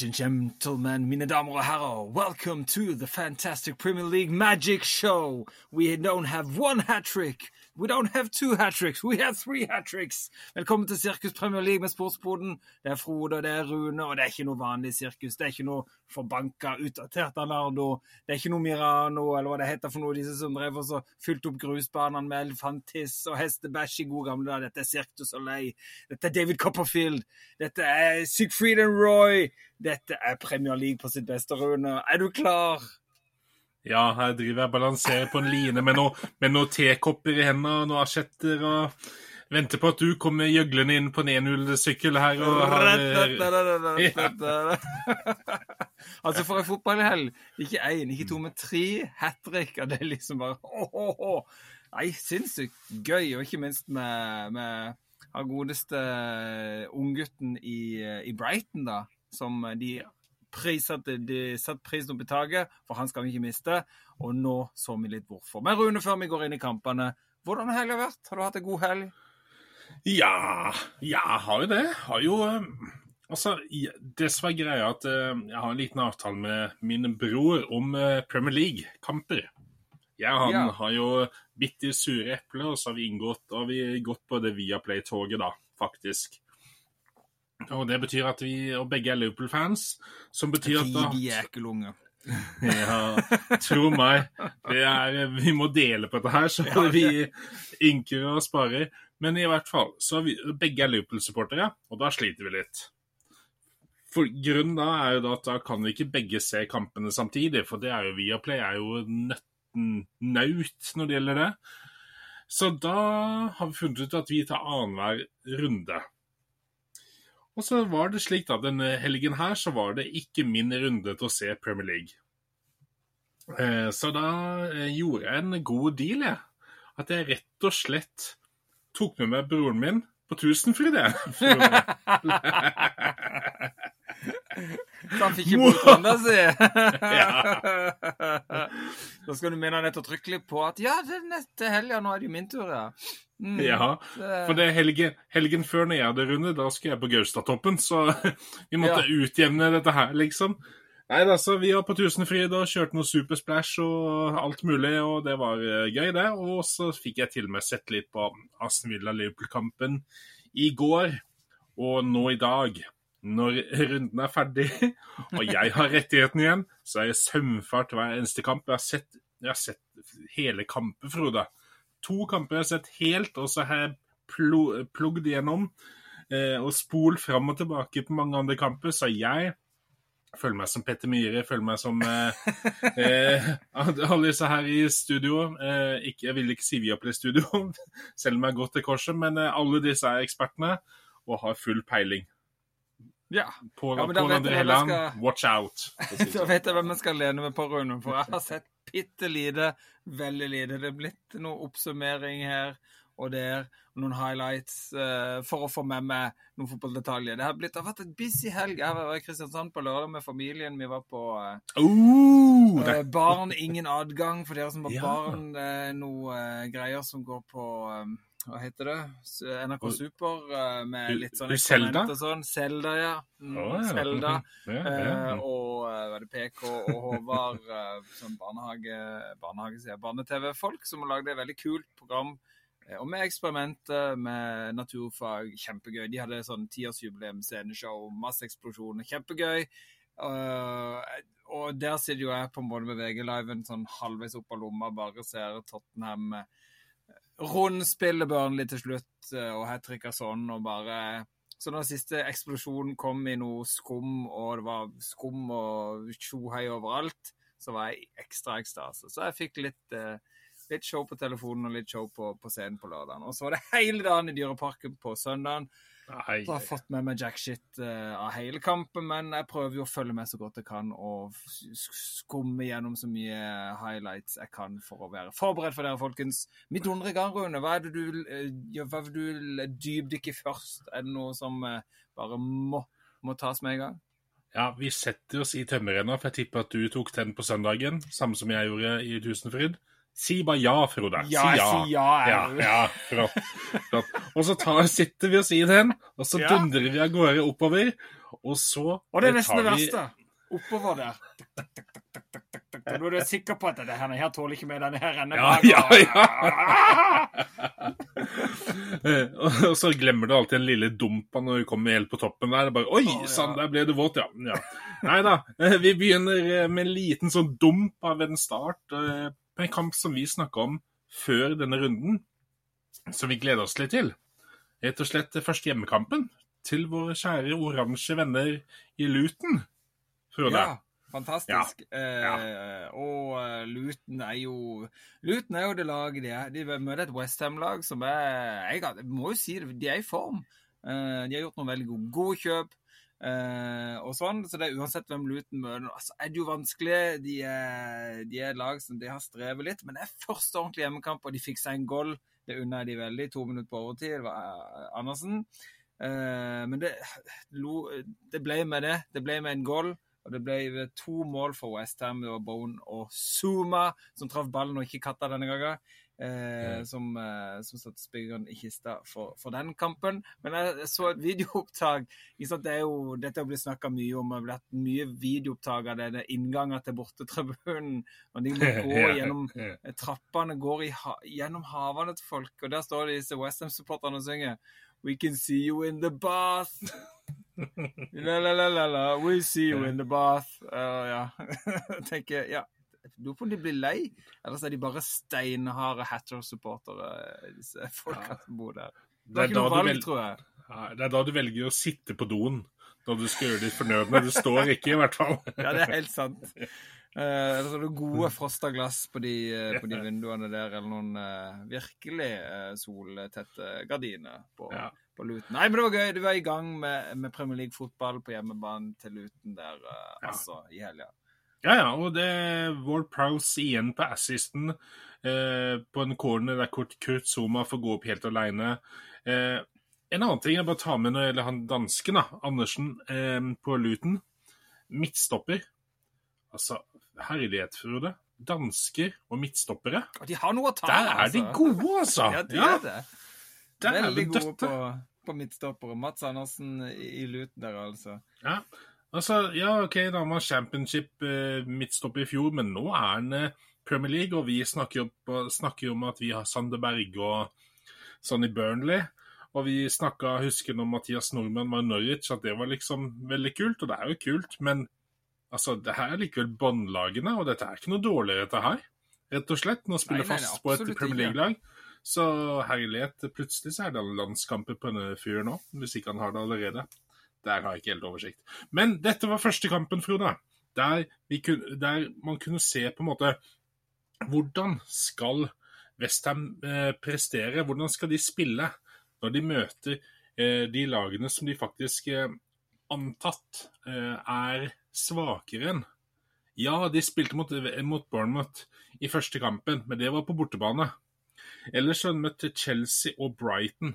Ladies and gentlemen, mine damer herrer, welcome to the fantastic Premier League magic show. We don't have one hat trick. We don't have two hat tricks. We have three hat tricks. Velkommen til Sirkus Premier League med Sportsboden. Det er Frode, det er Rune, og det er ikke noe vanlig sirkus. Det er ikke noe forbanka, utdatert Alardo. Det er ikke noe Mirano, eller hva det heter for noe, disse som drev og fylte opp grusbanene med elefantiss og hestebæsj i gode gamle dager. Dette er Cirque du Dette er David Copperfield. Dette er Sigfried and Roy. Dette er Premier League på sitt beste, Rune. Er du klar? Ja, her driver jeg og balanserer på en line med noen noe tekopper i hendene og noen asjetter og venter på at du kommer gjøglende inn på en 1-0-sykkel her og har Altså, for en fotballhell. ikke én, ikke to, men tre hat trick, det er liksom bare oh, oh, oh. Nei, sinnssykt gøy, og ikke minst med, med han godeste unggutten i, i Brighton, da, som de prissatte de satte prisen opp i taket, for han skal vi ikke miste. Og nå så vi litt hvorfor. Men Rune, før vi går inn i kampene, hvordan har helga vært? Har du hatt en god helg? Ja, ja, jeg har jo det. Har jo Altså, det som er greia, at jeg har en liten avtale med min bror om Premier League-kamper. Jeg og han ja. har jo bitt i sure epler, og så har vi inngått og vi gått på det Viaplay-toget, da, faktisk. Og det betyr at vi og begge er Liverpool-fans, som betyr at da Jækelunge. ja, tro meg. Det er, vi må dele på dette her, så ja, vi ynker og sparer. Men i hvert fall, så vi, begge er Liverpool-supportere, og da sliter vi litt. For Grunnen da er jo da at da kan vi ikke begge se kampene samtidig, for det er jo Viaplay er jo nøtten naut når det gjelder det. Så da har vi funnet ut at vi tar annenhver runde. Og så var det slik da, denne helgen her så var det ikke min runde til å se Premier League. Eh, så da eh, gjorde jeg en god deal, jeg. At jeg rett og slett tok med meg broren min på Tusenfryd, jeg. Så han fikk ikke bort si. Da skal du minne han ettertrykkelig på at ja, det er neste helg, nå er det jo min tur, ja. Mm, ja, for det helgen, helgen før når jeg hadde runde, da skulle jeg på Gaustatoppen, så vi måtte ja. utjevne dette her, liksom. Nei, altså, Vi var på Tusenfryd og kjørte noe Supersplash og alt mulig, og det var uh, gøy, det. Og så fikk jeg til og med sett litt på Aston Villa-Liverpool-kampen i går, og nå i dag. Når runden er ferdig, og jeg har rettigheten igjen, så er jeg søvnfart hver eneste kamp. Jeg har sett, jeg har sett hele kampen, Frode to kamper jeg har sett helt, og så har jeg pl plugget gjennom eh, og spolt fram og tilbake på mange andre kamper, så jeg føler meg som Petter Myhre, føler meg som eh, eh, alle disse her i studio. Eh, ikke, jeg vil ikke si vi opp i studio, selv om jeg har gått til korset, men eh, alle disse er ekspertene og har full peiling. Ja. På, ja, André Helland, skal... watch out. da vet jeg hvem jeg skal lene meg på, Rune, for jeg har sett bitte lite, veldig lite. Det er blitt noe oppsummering her og der, og noen highlights uh, for å få med meg noen fotballdetaljer. Det har, blitt, det har vært et busy helg. Jeg var i Kristiansand på lørdag med familien. Vi var på uh, uh, uh Barn ingen adgang for dere som har ja. barn. noe greier som går på um, hva heter det? NRK Super eh, med litt sånn Selda? Sånn. Selda, ja. Mm, oh, ja. Selda. Ja, ja, eh, og eh, var det PK og Håvard, sånn barnehage, barnehage barne-TV-folk, som har lagd et veldig kult program. Og med eksperimenter, med naturfag, kjempegøy. De hadde sånn tiårsjubileum, sceneshow, masse eksplosjoner, kjempegøy. Uh, og der sitter jo jeg på en måte med VG-liven sånn halvveis opp av lomma, bare ser Tottenham rundspiller Burnley til slutt eh, og hat tricka sånn, og bare Så når siste eksplosjonen kom i noe skum, og det var skum og tjohei overalt, så var jeg ekstra ekstase. Så jeg fikk litt, eh, litt show på telefonen og litt show på, på scenen på lørdagen. Og så var det hele dagen i Dyreparken på søndagen. Jeg har fått med meg jackshit uh, av hele kampen, men jeg prøver jo å følge med så godt jeg kan og skumme gjennom så mye highlights jeg kan for å være forberedt for dere, folkens. Mitt undre gang, Rune, hva er det du uh, hva vil du dypdykke først? Er det noe som uh, bare må, må tas med i gang? Ja, vi setter oss i tømmerrenna, for jeg tipper at du tok den på søndagen, samme som jeg gjorde i Tusenfryd. Si bare ja, Frode. Ja, si ja. Jeg sier ja, ja, ja flott. flott. Og så tar, sitter vi oss i den, og så ja. dundrer vi av gårde oppover. Og så Og det er nesten det verste. Oppover der. Nå er du sikker på at denne her tåler ikke med denne her renner ja, ja, ja. og så glemmer du alltid den lille dumpa når du kommer helt på toppen der. Bare, Oi sann, der ble du våt, ja. ja. Nei da. Vi begynner med en liten sånn dump av en start på en kamp som vi snakka om før denne runden, som vi gleder oss litt til. Rett og slett første hjemmekampen til våre kjære oransje venner i Luton. Frode. Ja, fantastisk. Ja. Ja. Eh, og uh, Luton er jo Luton er jo det laget de er. De møter et Westham-lag som er Jeg må jo si det, de er i form. Uh, de har gjort noen veldig gode, gode kjøp. Uh, og sånn, så det er Uansett hvem Luton møter, altså, er det jo vanskelig. De er, de er lag som de har strevet litt, men det er første ordentlige hjemmekamp, og de fikk seg en goal. Det unner de veldig. To minutter på overtid. Det var Andersen. Uh, men det, det, ble med det. Det ble med en goal. Og det ble to mål for Westham. Det var Bone og Zuma som traff ballen, og ikke katta denne gangen. Eh, som, eh, som satte spikeren i kista for, for, den kampen. Men jeg så et videoopptak. Det er jo, dette har blitt snakka mye om. Det har blitt mye videoopptak av denne innganger til bortetribunen. Og de går gå gjennom trappene, går i, gjennom havene til folk. Og der står disse Westham-supporterne og synger We can see you in the bath. la, la, la, la, la. We see you in the bath. Uh, ja. tenker, ja. Lurer på om de blir lei, eller så er de bare steinharde Hatcher-supportere, disse folka som bor der. Det er, ikke noe valg, tror jeg. det er da du velger å sitte på doen når du skal gjøre ditt fornødne. Det står ikke, i hvert fall. ja, det er helt sant. Uh, så er det gode frosta glass på de, uh, på de, vinduene der, eller noen uh, virkelig soltette gardiner på, ja. på, Luton. Nei, men det var gøy. Du var i gang med, med Premier League-fotball på hjemmebane til Luton der, ja. altså, i helga. Ja, ja, og det Ward Prowse igjen på assisten på en corner der Kurt, Kurt Zuma får gå opp helt alene. en annen ting jeg bare tar med når det gjelder han dansken, da, Andersen, på Luton. Midtstopper. Altså, herlighet, Frode. Dansker og midtstoppere. Og de har noe å ta Der er altså. de gode, altså! Ja, de er det. Der Veldig er gode på, på, midtstoppere. Mats Andersen i Luton der, altså. Ja, altså, ja OK, da var championship eh, midtstopper i fjor, men nå er han eh, Premier League, og vi snakker jo, snakker om at vi har Sander Berge og sånn i Burnley. Og vi snakka, husker når Mathias Nordmann var i Norwich, at det var liksom veldig kult, og det er jo kult, men Altså, det her er likevel båndlagene, og dette er ikke noe dårligere, dette her. Rett og slett. Nå spiller nei, nei, fast på et Premier League-lag. Så herlighet, plutselig så er det landskamper på denne fyren nå, hvis ikke han har det allerede. Der har jeg ikke helt oversikt. Men dette var første kampen, Frode. Der, kunne, der man kunne se på en måte Hvordan skal Westham eh, prestere? Hvordan skal de spille når de møter eh, de lagene som de faktisk eh, antatt eh, er svakere enn. Ja, de spilte mot, mot, Bournemouth i første kampen, men det var på bortebane. Ellers har de møtt Chelsea og Brighton,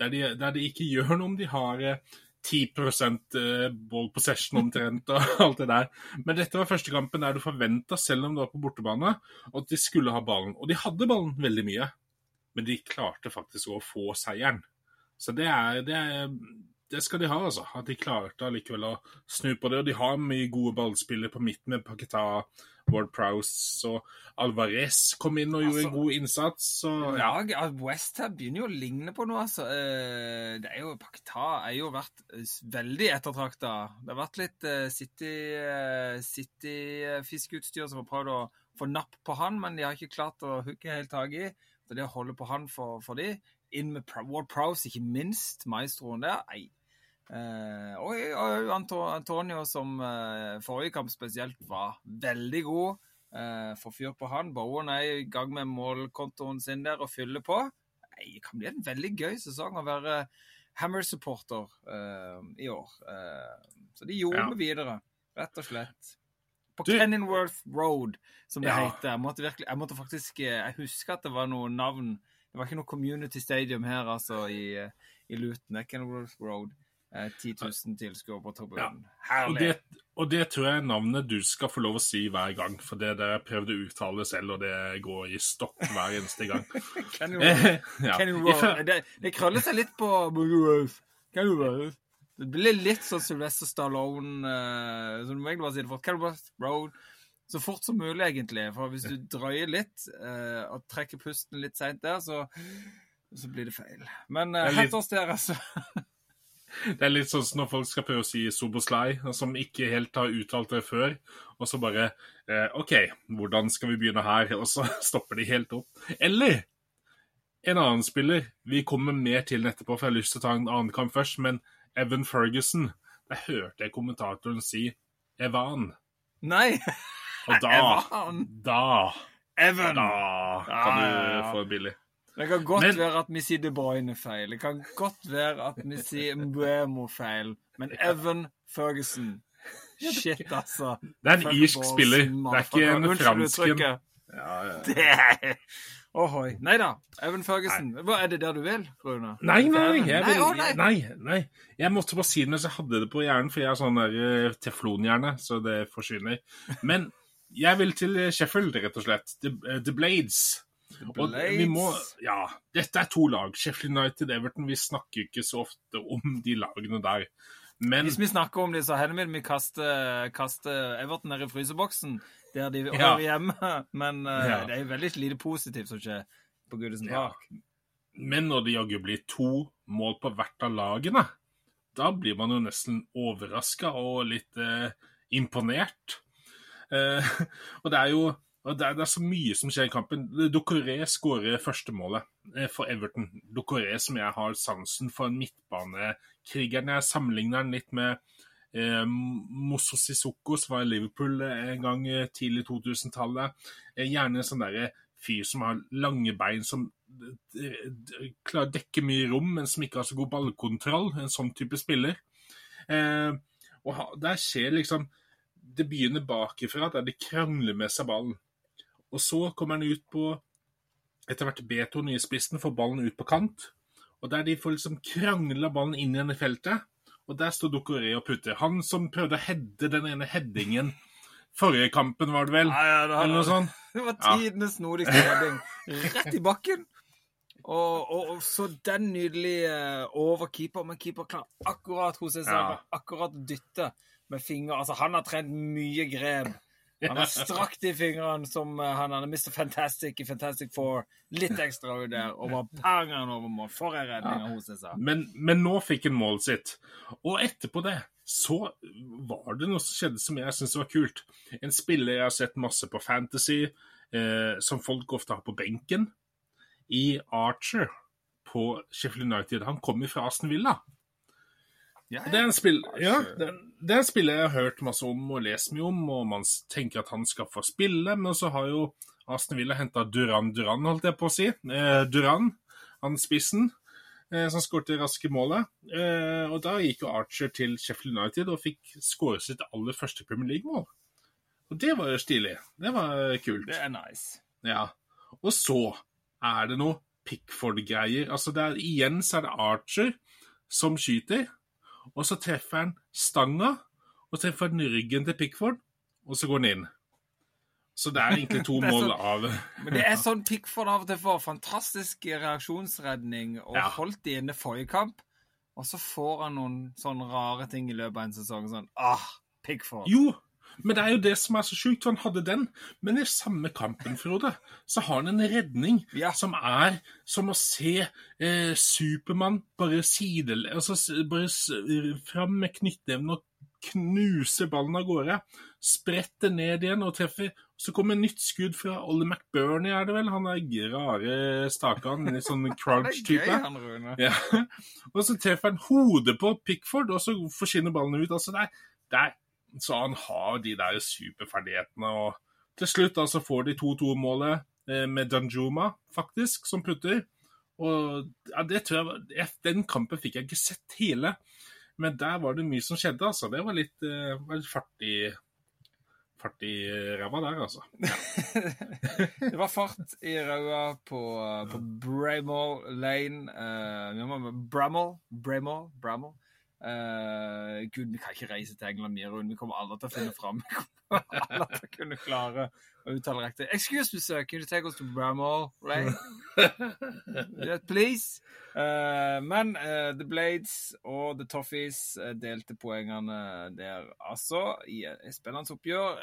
der de, der de, ikke gjør noe om de har 10 eh, ball possession omtrent og alt det der. Men dette var første kampen der du forventa, selv om du var på bortebane, at de skulle ha ballen. Og de hadde ballen veldig mye, men de klarte faktisk å få seieren. Så det er, det er det skal de ha, altså. At de klarte allikevel å snu på det. Og de har mye gode ballspillere på midten med Paketa, Ward Prowse og Alvarez kom inn og gjorde altså, en god innsats. Så, ja. ja Westham begynner jo å ligne på noe, altså. Eh, det er jo, Paketa er jo vært eh, veldig ettertrakta. Det har vært litt uh, City-fiskeutstyr som har prøvd å få napp på han, men de har ikke klart å hooke helt tak i. Så det å holde på han for, for de inn med Ward Prowse, ikke minst, maestroen der. Nei. Eh, og, Antonio, som eh, forrige kamp spesielt var veldig god. Eh, Får fyr på han. Bowen er i gang med målkontoen sin der og fyller på. Det kan bli en veldig gøy sesong å være Hammer-supporter eh, i år. Eh, så de gjorde ja. videre, rett og slett. På du... Kenninworth Road, som det ja. heter. Jeg måtte, virkelig, jeg måtte faktisk eh, Jeg husker at det var noe navn det var ikke noe community stadium her, altså, i, i Luton. Road er Road. 10 000 tilskuere på tribunen. Ja. Og, det, og det tror jeg er navnet du skal få lov å si hver gang. For det der jeg prøvde å uttale selv, og det går i stokk hver eneste gang. Kenilworth. ja. Det, det krøller seg litt på Can you roll? Det blir litt sånn Sylvester Stallone uh, Så du må egentlig bare si det fort. you Road. Så fort som mulig, egentlig. For hvis du drøyer litt uh, og trekker pusten litt seint der, så, så, blir det feil. Men uh, litt... oss der, altså. Det er litt sånn som når folk skal prøve å si Soboslai, som ikke helt har uttalt det før, og så bare eh, OK, hvordan skal vi begynne her? Og så stopper de helt opp. Eller en annen spiller vi kommer mer til etterpå, for jeg har lyst til å ta en annen kamp først, men Evan Ferguson. Der hørte jeg kommentatoren si Evan. Nei! Og da Evan. Da Evan. Da kan du ja. få billig. Det kan godt men, være at vi sier De Bruyne feil. Det kan godt være at vi sier Mbuemo feil. Men Evan Ferguson Shit, altså. Det er en irsk spiller. Det er ikke en fransken. Ja, ja. Det er Ohoi. Nei da. Evan Ferguson. Hva Er det der du vil, Rune? Nei, nei, jeg vil, nei, nei. nei, nei. Jeg måtte bare si det mens jeg hadde det på hjernen, for jeg har sånn der uh, teflonhjerne, så det forsvinner. Men jeg vil til Sheffield, rett og slett. The, uh, The Blades. The Blades. Vi må Ja. Dette er to lag. Sheffield United, Everton. Vi snakker ikke så ofte om de lagene der. Men Hvis vi snakker om det, så hender vi kaster, kaster Everton ned i fryseboksen der de hører ja. hjemme. Men uh, ja. det er veldig lite positivt som skjer på Gudesen Park. Ja. Men når det jaggu blir to mål på hvert av lagene, da blir man jo nesten overraska og litt uh, imponert. Uh, og det er jo og det er, det er, så mye som skjer i kampen. Docoré skårer førstemålet for Everton. Docoré som jeg har sansen for en midtbanekrigeren. Jeg sammenligner den litt med Eh, Mosso Sissoko, som var i Liverpool eh, en gang eh, tidlig 2000-tallet. Eh, gjerne en sånn derre fyr som har lange bein, som klarer å dekke mye rom, men som ikke har så god ballkontroll. En sånn type spiller. Eh, og der skjer liksom Det begynner bakifra, der de krangler med seg ballen. Og så kommer han ut på etter hvert Beton i spissen, får ballen ut på kant. Og der de får liksom krangla ballen inn igjen i feltet, og der står Dokoré og putter. Han som prøvde å heade den ene headingen forrige kampen, var det vel? Ja, ja, det, Eller noe sånt. Det var tidenes snodigste heading. Rett i bakken. Og, og, og, så den nydelige overkeeper, over keeper, men keeper klarer akkurat hos seg selv, ja. akkurat dytte med fingeren. Altså, han har trent mye grep han har strakt i fingrene som uh, han hadde Mr. Fantastic i Fantastic Four. Litt ekstra ut der, og bare pang han over mål. For en redning av Hosesa. Men, men nå fikk han målet sitt. Og etterpå det så var det noe som skjedde som jeg syns var kult. En spiller jeg har sett masse på Fantasy, eh, som folk ofte har på benken, i Archer på Sheffield United. Han kommer fra Aston Villa. Ja. Det, er spill, ja det, det, er en jeg har hørt masse om og lest mye om, og man tenker at han skal få spille, men så har jo Aston Villa henta Duran Duran, holdt jeg på å si. Eh, Duran, han spissen, eh, som skåret det raske målet. Eh, og da gikk jo Archer til Sheffield United og fikk skåret sitt aller første Premier League-mål. Og det var jo stilig. Det var kult. Det er nice. Ja. Og så er det noe Pickford-greier. Altså, er, igjen så er det Archer som skyter og så treffer han stanga, og treffer han ryggen til Pickford, og så går han inn. Så det er egentlig to er mål sånn, av Men det er sånn Pickford av og til får fantastisk reaksjonsredning, og ja. holdt det inne forrige kamp. Og så får han noen sånne rare ting i løpet av en sesong. Sånn ah, Pickford. Jo, men det er jo det som er så sjukt. Han hadde den, men i samme kampen, Frode, så har han en redning ja. som er som å se eh, Supermann bare sidel... Altså bare fram med knyttneven og knuse ballen av gårde. Sprette ned igjen og treffer. Så kommer nytt skudd fra Ollie McBurney, er det vel? Han er rare stakan, litt sånn crouch-type. Ja. Og så treffer han hodet på Pickford, og så forsvinner ballen ut. Altså, det er, det er så han har de der superferdighetene. Og til slutt da, så får de 2-2-målet eh, med Danjuma, faktisk, som putter. Og ja, det tror jeg, Den kampen fikk jeg ikke sett hele, men der var det mye som skjedde. altså. Det var litt, uh, var litt fart i fart i ræva der, altså. det var fart i ræva på, på Bramall Lane uh, Bramall? Bramall? Bramall? Uh, Gud, vi kan ikke reise til England mer, Vi kommer aldri til å finne fram. Vi kommer aldri til å kunne klare å uttale riktig. Excuse me, sir, can you take us to Bramall Right? please. Uh, men uh, The Blades og The Toffees delte poengene der, altså, i spennende oppgjør.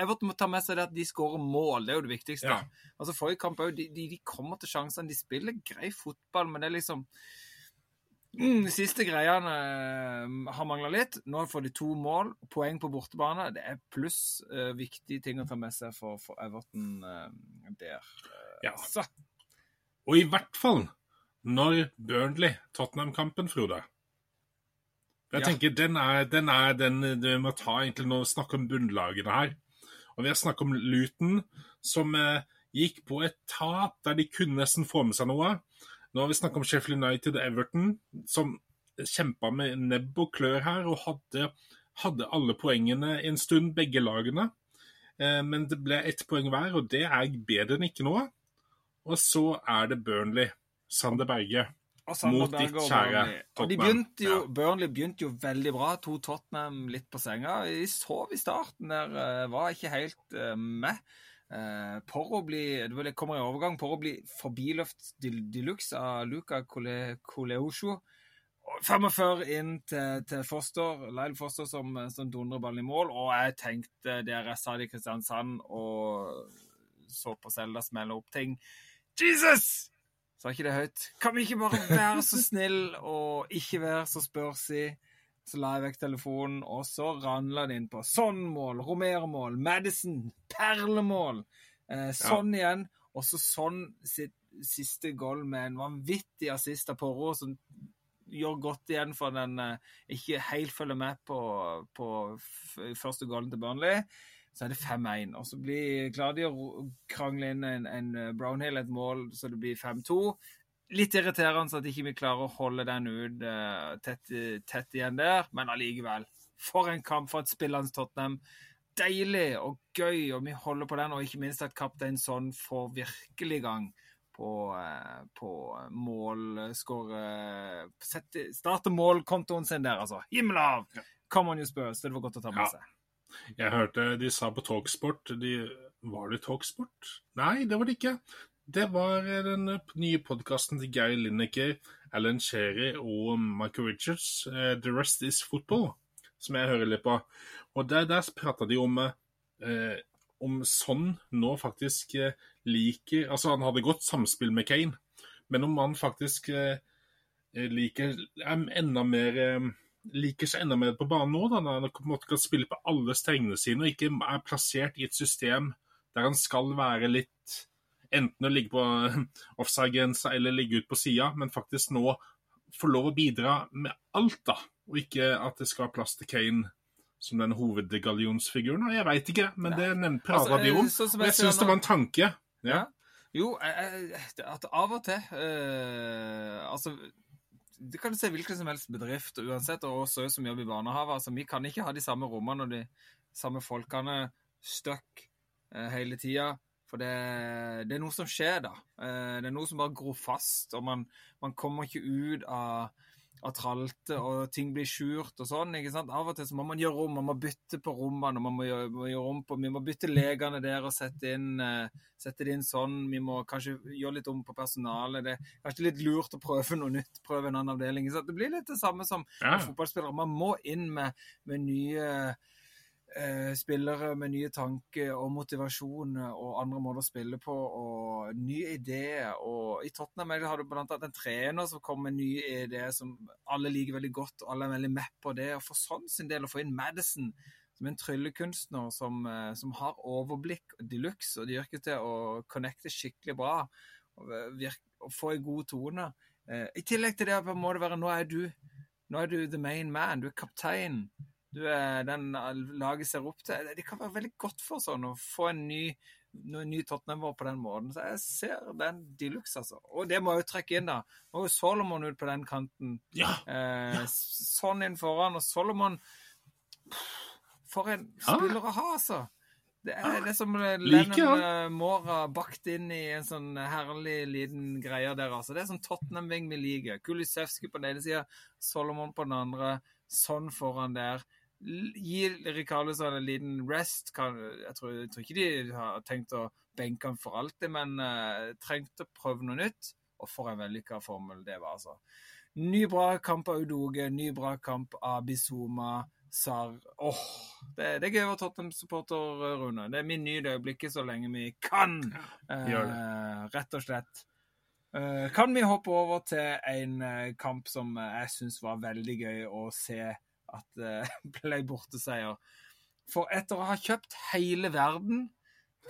Everton må ta med seg det at de skårer mål, det er jo det viktigste. Ja. Altså, Forrige kamp òg, de, de, de, kommer til sjansene. De spiller grei fotball, men det er liksom Mm, de siste greiene uh, har mangla litt. Nå får de to mål. Poeng på bortebane. Det er pluss uh, viktige ting å ta med seg for, for Everton uh, der. ja. Så. Og i hvert fall når Burnley-Tottenham-kampen, Frode. Jeg ja. tenker den er, den er den vi må ta egentlig når vi snakker om bunnlagene her. Og vi har snakket om Luton, som gikk på et tap der de kunne nesten få med seg noe. Nå har vi snakka om Sheffield United og Everton, som kjempa med nebb og klør her og hadde, hadde alle poengene en stund, begge lagene. Eh, men det ble ett poeng hver, og det er bedre enn ikke noe. Og så er det Burnley, Sander Berge, mot ditt kjære Tottenham. De begynte jo, ja. Burnley begynte jo veldig bra. To Tottenham litt på senga. De sov i starten der, eh, var ikke helt uh, med. Eh, å bli Det kommer i overgang. for å bli forbiløft de luxe av Luca Coleosho. 45 inn til, til Foster, Lyle Foster som, som dundrer ballen i mål. Og jeg tenkte der jeg satt i Kristiansand og så på Selda smelle opp ting Jesus! Sa ikke det høyt. Kan vi ikke bare være så snill og ikke være så spørsig? Så la jeg vekk telefonen, og så ranla det inn på sånn mål, Romero-mål, Madison, perlemål. Eh, sånn ja. igjen. Og så sånn sitt siste goal med en vanvittig assist av Porro, som gjør godt igjen for den eh, ikke helt følger med på, på første goalen til Burnley. Så er det 5-1. Og så blir, klarer de å krangle inn en, en Brownhill et mål så det blir 5-2 litt irriterende at ikke vi klarer å holde den ut uh, tett, tett, igjen der, men allikevel. For en kamp for et spillende Tottenham. Deilig og gøy, og vi holder på den. Og ikke minst at kaptein Son får virkelig gang på, uh, på målskåre uh, Starte målkontoen sin der, altså. Himmel av! Come on, you Spurs. Det var godt å ta med seg. Jeg hørte de sa på Talksport de, Var det Talksport? Nei, det var det ikke. Det var den nye podkasten til Geir Lineker, Alan Sherry og Michael Richards, uh, The Rest Is Football, som jeg hører litt på. Og Der, der prata de om, eh, om sånn nå faktisk liker Altså, han hadde godt samspill med Kane, men om han faktisk liker enda mer liker seg enda mer på banen nå, da, han på en måte kan spille på alle strengene sine og ikke er plassert i et system der han skal være litt enten å ligge på offside-grensa eller ligge ut på sida, men faktisk nå få lov å bidra med alt, da. Og ikke at det skal ha plass til Kane som den hovedgallionsfiguren. Jeg veit ikke, men det prata altså, de om. Så, og jeg syns det var en tanke. Ja. Jo, at av og til øh, Altså du kan se hvilken som helst bedrift, uansett, og også som jobber i barnehage. Altså, vi kan ikke ha de samme rommene og de samme folkene stuck eh, hele tida. For det, det, er noe som skjer da. Eh, det er noe som bare gror fast, og man, man kommer ikke ut av, av tralte, og ting blir skjult og sånn. ikke sant? Av og til så må man gjøre om, man må bytte på rommene, man må gjøre, må gjøre om på, vi må bytte legene der og sette, inn, uh, sette det inn sånn. Vi må kanskje gjøre litt om på personalet. Det er kanskje litt lurt å prøve noe nytt, prøve en annen avdeling. Så det blir litt det samme som ja. fotballspillere. Man må inn med, med nye eh, spillere med nye tanker og motivasjon og andre måter å spille på og nye ideer. Og I Tottenham har du annet en trener som kommer med nye ideer som alle liker veldig godt, og alle er veldig med på det. Og for sånn sin del å få inn Madison som en tryllekunstner som, eh, som har overblikk de luxe, og de ikke til å connecte skikkelig bra og, virke, og få en god tone. Eh, I tillegg til det må det være nå er du nå er du the main man, du er kaptein du er den laget ser opp til. Det kan være veldig godt for sånn å få en ny, ny Tottenham på den måten. Så jeg ser den de luxe, altså. Og det må jeg jo trekke inn, da. Er jo Solomon ut på den kanten. Ja, eh, ja. Sånn inn foran. Og Solomon For en spiller å ha, altså. Det er, det er som Lennon uh, Mora bakt inn i en sånn herlig liten greie der, altså. Det er sånn Tottenham-ving vi liker. Kulisevskij på den ene sida, Solomon på den andre. Sånn foran der gi Rikarlison en liten rest. Kan, jeg, tror, jeg, tror, ikke de har tenkt å benke ham for alltid, men uh, trengte å prøve noe nytt. Og for en vellykka formel det var, altså. Ny bra kamp av Udoge, ny bra kamp av Bizuma. Sar Åh, oh, det, det, er gøy å være Tottenham-supporter, Rune. Det er min nye øyeblikk så lenge vi kan. Uh, rett og slett. Eh, kan vi hoppe over til en uh, kamp som jeg syns var veldig gøy å se at det ble borteseier? For etter å ha kjøpt hele verden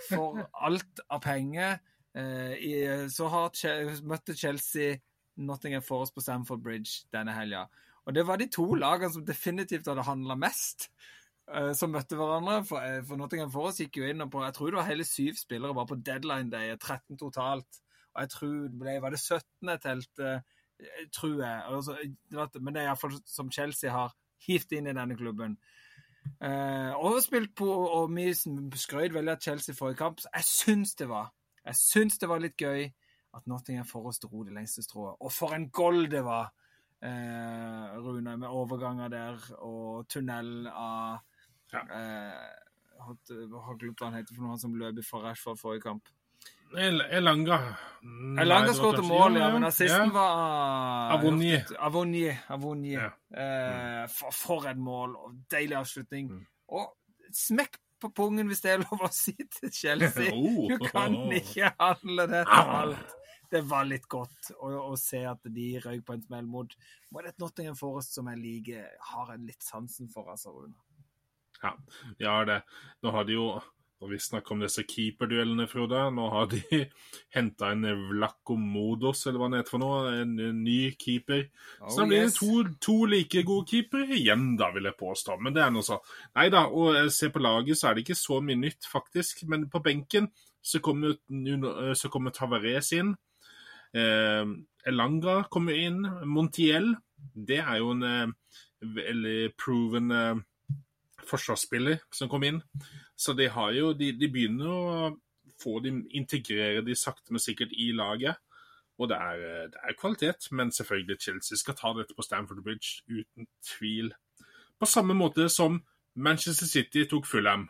for alt av penger, i, så har møtte Chelsea Nottingham Forest på Stamford Bridge denne helga. Og det var de to lagene som definitivt hadde handla mest, uh, som møtte hverandre. For, for Nottingham Forest gikk jo inn på Jeg tror det var hele syv spillere bare på deadline day, 13 totalt. Og jeg tror det ble Var det 17 telte? Uh, tror jeg. Altså, men det er iallfall som Chelsea har hivt inn i denne klubben. Uh, og spilt på, og vi skrøt veldig av Chelsea forrige kamp. Så jeg syns det var Jeg syns det var litt gøy at Nottingham Forest dro det lengste strået. Og for en goal det var! uh, Rune, med overganger der og tunnel av ja. uh, hva han heter for noe, han som løp fra Rashford forrige kamp. Elanga. Elanga skåret mål, ja, men assisten ja. var Avonier. Avonier. Avonier. Ja. Eh, for, for et mål, og deilig avslutning. Mm. Og smekk på pungen, hvis det er lov å si til Chelsea. oh, du kan ikke handle det til alt det var litt godt å, å, se at de røyk på en smell mot, det et Nottingham Forest som jeg liker, har en litt sansen for, altså, Rune. Ja, de har det. Nå har de jo og vi snakker om disse keeperduellene, Frode. Nå har de henta en Vlakomodos, eller hva det heter for noe. En, en ny keeper. Oh, så da blir det to, to, like gode keepere igjen, da, vil jeg påstå. Men det er noe sånn. Nei da, og se på laget, så er det ikke så mye nytt, faktisk. Men på benken så kommer, så kommer Tavares inn. Eh, Elanga kommer inn. Montiel, det er jo en eh, veldig proven eh, forsvarsspiller som kom inn. Så de har jo De, de begynner å få de, integrere de sakte, men sikkert i laget. Og det er, det er, kvalitet, men selvfølgelig Chelsea skal ta dette på Stamford Bridge uten tvil. På samme måte som Manchester City tok Fulham.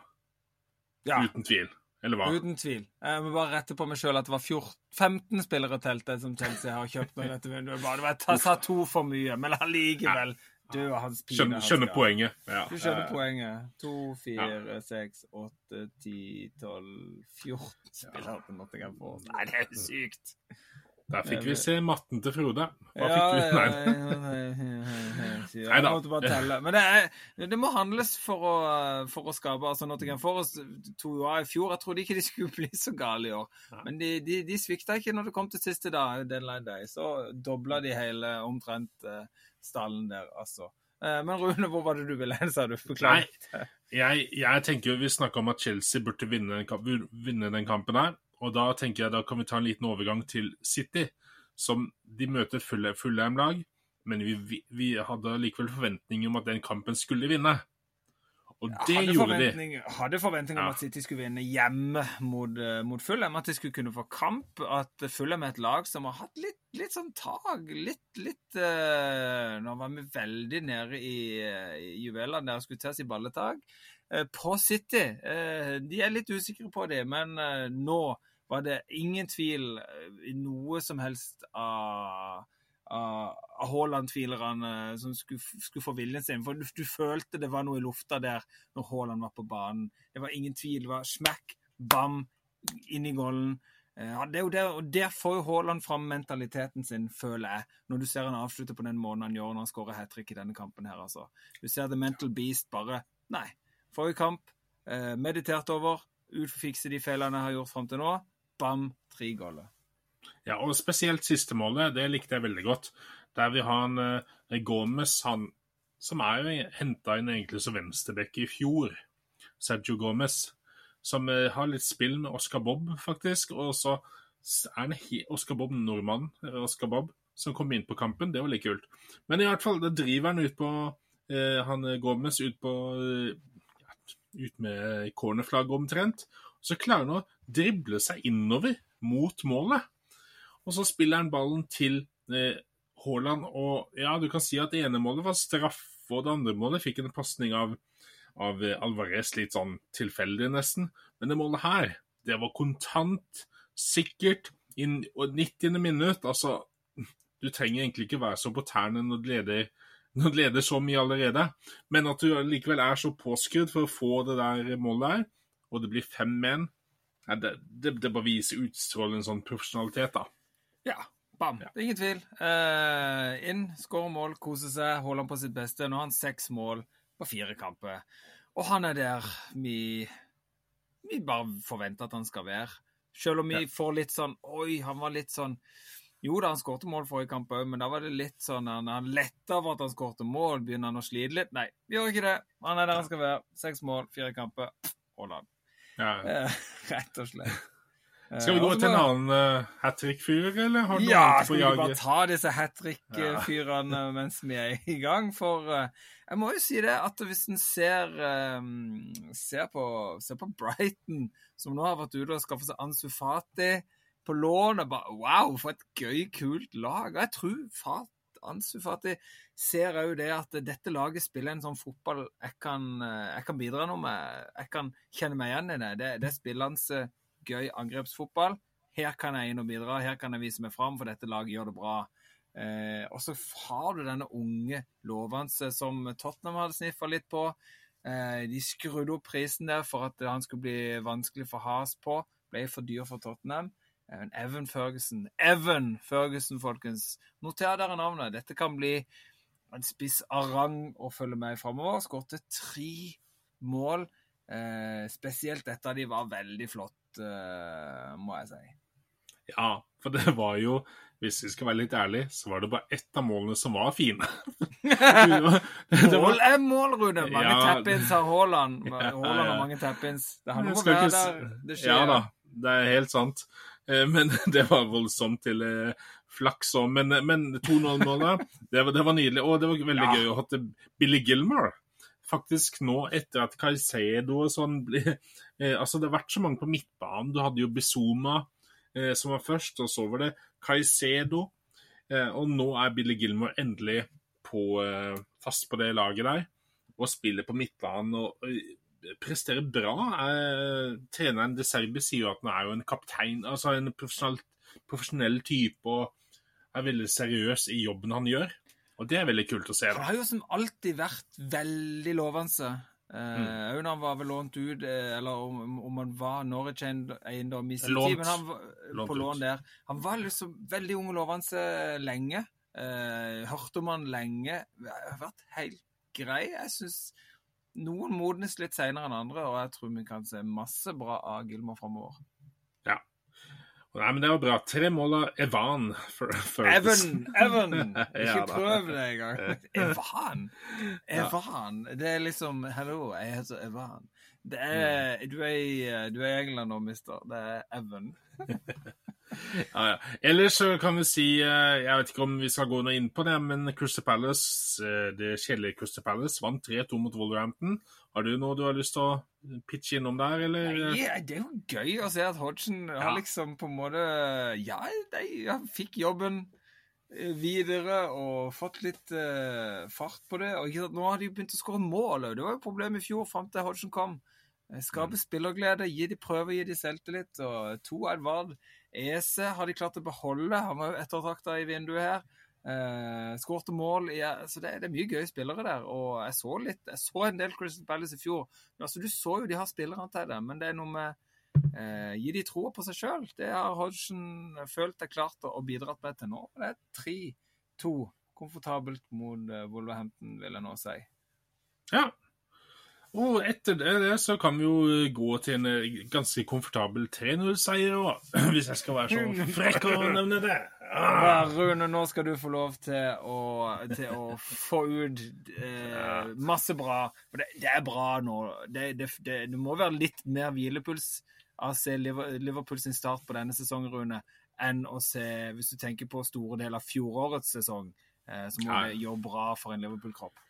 Ja. Uten tvil. Eller hva? Uten tvil. Jeg må bare rette på meg sjøl at det var 14, 15 spillere telte som Chelsea har kjøpt nå i dette vinduet. Det var, jeg sa to for mye, men allikevel. Du og hans pine. Skjønner, skjønner poenget. Ja. Du skjønner poenget. To, fire, seks, åtte, ti, tolv, 14 spillere på Nottingham Forest. Nei, det er sykt. Der fikk vi se matten til Frode. Hva ja, fikk du? Nei, da. Men det, er, det, må handles for å, for å skape altså Nottingham Forest to år i fjor. Jeg trodde ikke de skulle bli så gale i år. Men de, de, de svikta ikke når det kom til siste dag, deadline day. Så dobla de hele omtrent uh, stallen der, altså. Uh, men Rune, hvor var det du ville hen, sa du? Beklager. Nei, jeg, jeg tenker jo Vi snakka om at Chelsea burde vinne, vinne den kampen her. Og da tenker jeg da kan vi ta en liten overgang til City, som de møter fulle, fulle lag men vi, vi, hadde likevel forventninger om at den kampen skulle vinne. Og det hadde gjorde de. Hadde forventninger om ja. at City skulle vinne hjemme mot, uh, mot Fulham. At de skulle kunne få kamp. At Fulham er et lag som har hatt litt, litt sånn tag. Litt, litt uh, Nå var vi veldig nede i, uh, i juvelene der og skulle tas i si balletak. Uh, på City. de er litt usikre på det, men nå var det ingen tvil eh, i noe som helst av av Haaland-tvilerne som skulle, skulle, få viljen sin. For du, du, følte det var noe i lufta der når Haaland var på banen. Det var ingen tvil. Det var smekk, bam, inn i golden. Ja, det er jo der, og Der får jo Haaland fram mentaliteten sin, føler jeg, når du ser han avslutte på den måten han gjør når han skårer hat trick i denne kampen. her, altså. Du ser The Mental Beast bare Nei. Forrige kamp, eh, meditert over, utfikse de feilene jeg har gjort fram til nå bam, tre goller. Ja, og spesielt siste målet, det likte jeg veldig godt. Der vi har en uh, Gomez, han som er jo henta inn egentlig som venstreback i fjor. Sergio Gomez. Som uh, har litt spill med Oscar Bob, faktisk. Og så er det Oscar Bob nordmann, Oscar Bob, som kom inn på kampen. Det var litt kult. Men i hvert fall, da driver han ut på uh, han Gomez ut på ut med cornerflagget omtrent. Så klarer han å drible seg innover mot målet. Og så spiller han ballen til eh, Haaland, og ja, du kan si at det ene målet var straff, og det andre målet fikk en pasning av av Alvarez litt sånn tilfeldig, nesten. Men det målet her, det var kontant, sikkert, i 90. minutt. Altså, du trenger egentlig ikke være så på tærne når du leder, når du leder så mye allerede, men at du likevel er så påskrudd for å få det der målet der, og det blir fem menn, det, det, det bare viser utstrålende sånn profesjonalitet, da. Ja, Bam. Det er ingen tvil. Uh, inn, skårer mål, koser seg, holder han på sitt beste. Nå har han seks mål på fire kamper. Og han er der vi, vi bare forventer at han skal være. Selv om vi ja. får litt sånn Oi, han var litt sånn Jo da, han skårte mål forrige kamp òg, men da var det litt sånn han, han letta over at han skårte mål. Begynner han å slite litt? Nei, vi gjør ikke det. Han er der han skal være. Seks mål, fire kamper. Hold han. Ja. Uh, rett og slett. Skal vi gå til en annen uh, hat trick-fyr, eller har du ja, noe på jaget? Ja, skal vi bare ta disse hat trick-fyrene mens vi er i gang? For uh, jeg må jo si det at hvis en ser, ser, på, ser, på, Brighton, som nå har vært ute og skaffet seg Ansu Fati på lån og bare, Wow, for et gøy, kult lag. Og jeg tror Fat, Ansu Fati ser òg det at dette laget spiller en sånn fotball jeg kan, jeg kan bidra noe med. Jeg kan kjenne meg igjen i det. Det, det er spillende gøy angrepsfotball. Her kan jeg inn og bidra, her kan jeg vise meg fram, for dette laget gjør det bra. Eh, og så har du denne unge lovende som Tottenham hadde sniffa litt på. Eh, de skrudde opp prisen der for at han skulle bli vanskelig for Has på. Ble for dyr for Tottenham. Eh, Evan Ferguson. Evan Ferguson, folkens. Noter dere navnet. Dette kan bli en spiss av rang å følge med framover. Skåret tre mål. Eh, spesielt dette de var veldig flott uh, må jeg si. Ja, for det var jo hvis vi skal være litt ærlige, så var det bare ett av målene som var fine. mål er mål, Rune. Mange ja, tappins har Haaland. Haaland har mange tappins. Det handler om å være der det skjer. Ja da, det er helt sant. Eh, men det var voldsomt til eh, flaks òg. Men, men 2-0-målet, det, det, var nydelig. Og det var veldig ja. gøy å ha til Billy Gilmore faktisk nå, etter at Caicedo og sånn ble eh, Altså, det har vært så mange på midtbanen. Du hadde jo Bizuma eh, som var først, og så var det Caicedo. Eh, og nå er Billy Gilmore endelig på, eh, fast på det laget der, og spiller på midtbanen. og og presterer bra. Eh, treneren De Serbi sier jo at han er jo en kaptein, altså en profesjonell, profesjonell type og er veldig seriøs i jobben han gjør. Og det er veldig kult å se. Han har jo som alltid vært veldig lovende. Òg mm. uh, når han var vel lånt ut, eh, eller om, om han var Norwich-eiendom i sin tid, men han var lånt på lån der. Han var liksom veldig ung og lovende lenge. Uh, hørte om han lenge. Har vært helt grei. Jeg syns noen modnes litt seinere enn andre, og jeg tror vi kan se masse bra av Gilmore framover. Nei, men det var bra. Tre mål av Evan. Evan! Evan! Ikke ja, prøv det engang. Evan! Evan. Det er liksom Hallo, jeg heter Evan. Er, mm. du, er i, du er i England nå, mister. Det er Evan. ja, ja. Ellers så kan vi si eh, Jeg vet ikke om vi skal gå noe inn på det, men Crystal Palace, eh, det kjedelige Crystal Palace vant 3-2 mot Wolverhampton. Har du noe du har lyst til å pitche innom der, eller? Nei, det er jo gøy å se at Hodgson ja. har liksom på en måte Ja, de fikk jobben eh, videre og fått litt uh, fart på det. Og nå har de begynt å skåre mål. Det var jo problemet i fjor, fram til Hodgson kom. Skape mm. spillerglede, gi de prøver, gi de selvtillit. Og to Edvard Ese har de klart å beholde. Han var jo ettertrakta i vinduet her. Uh, Skårte mål. Ja, så det, det, er mye gøye spillere der. Og jeg så litt, jeg så en del Crystal Palace i fjor. Altså, Du så jo de har spillerne til det, men det er noe med uh, Gi de troa på seg sjøl. Det har Hodgson følt det klart og bidratt med til nå. Det er 3-2 komfortabelt mot uh, Wolverhampton, vil jeg nå si. Ja, og etter det så kan vi jo gå til en eh, ganske komfortabel 3-0-seier, hvis jeg skal være så frekk å nevne det. Ah. Rune, nå skal du få lov til å, til å få ut eh, masse bra. For det, det, er bra nå. Det, det, det, må være litt mer hvilepuls av å se Liverpool sin start på denne sesongen, Rune, enn å se, hvis du tenker på store deler av fjorårets sesong, eh, så må det gjøre bra for en Liverpool-kropp.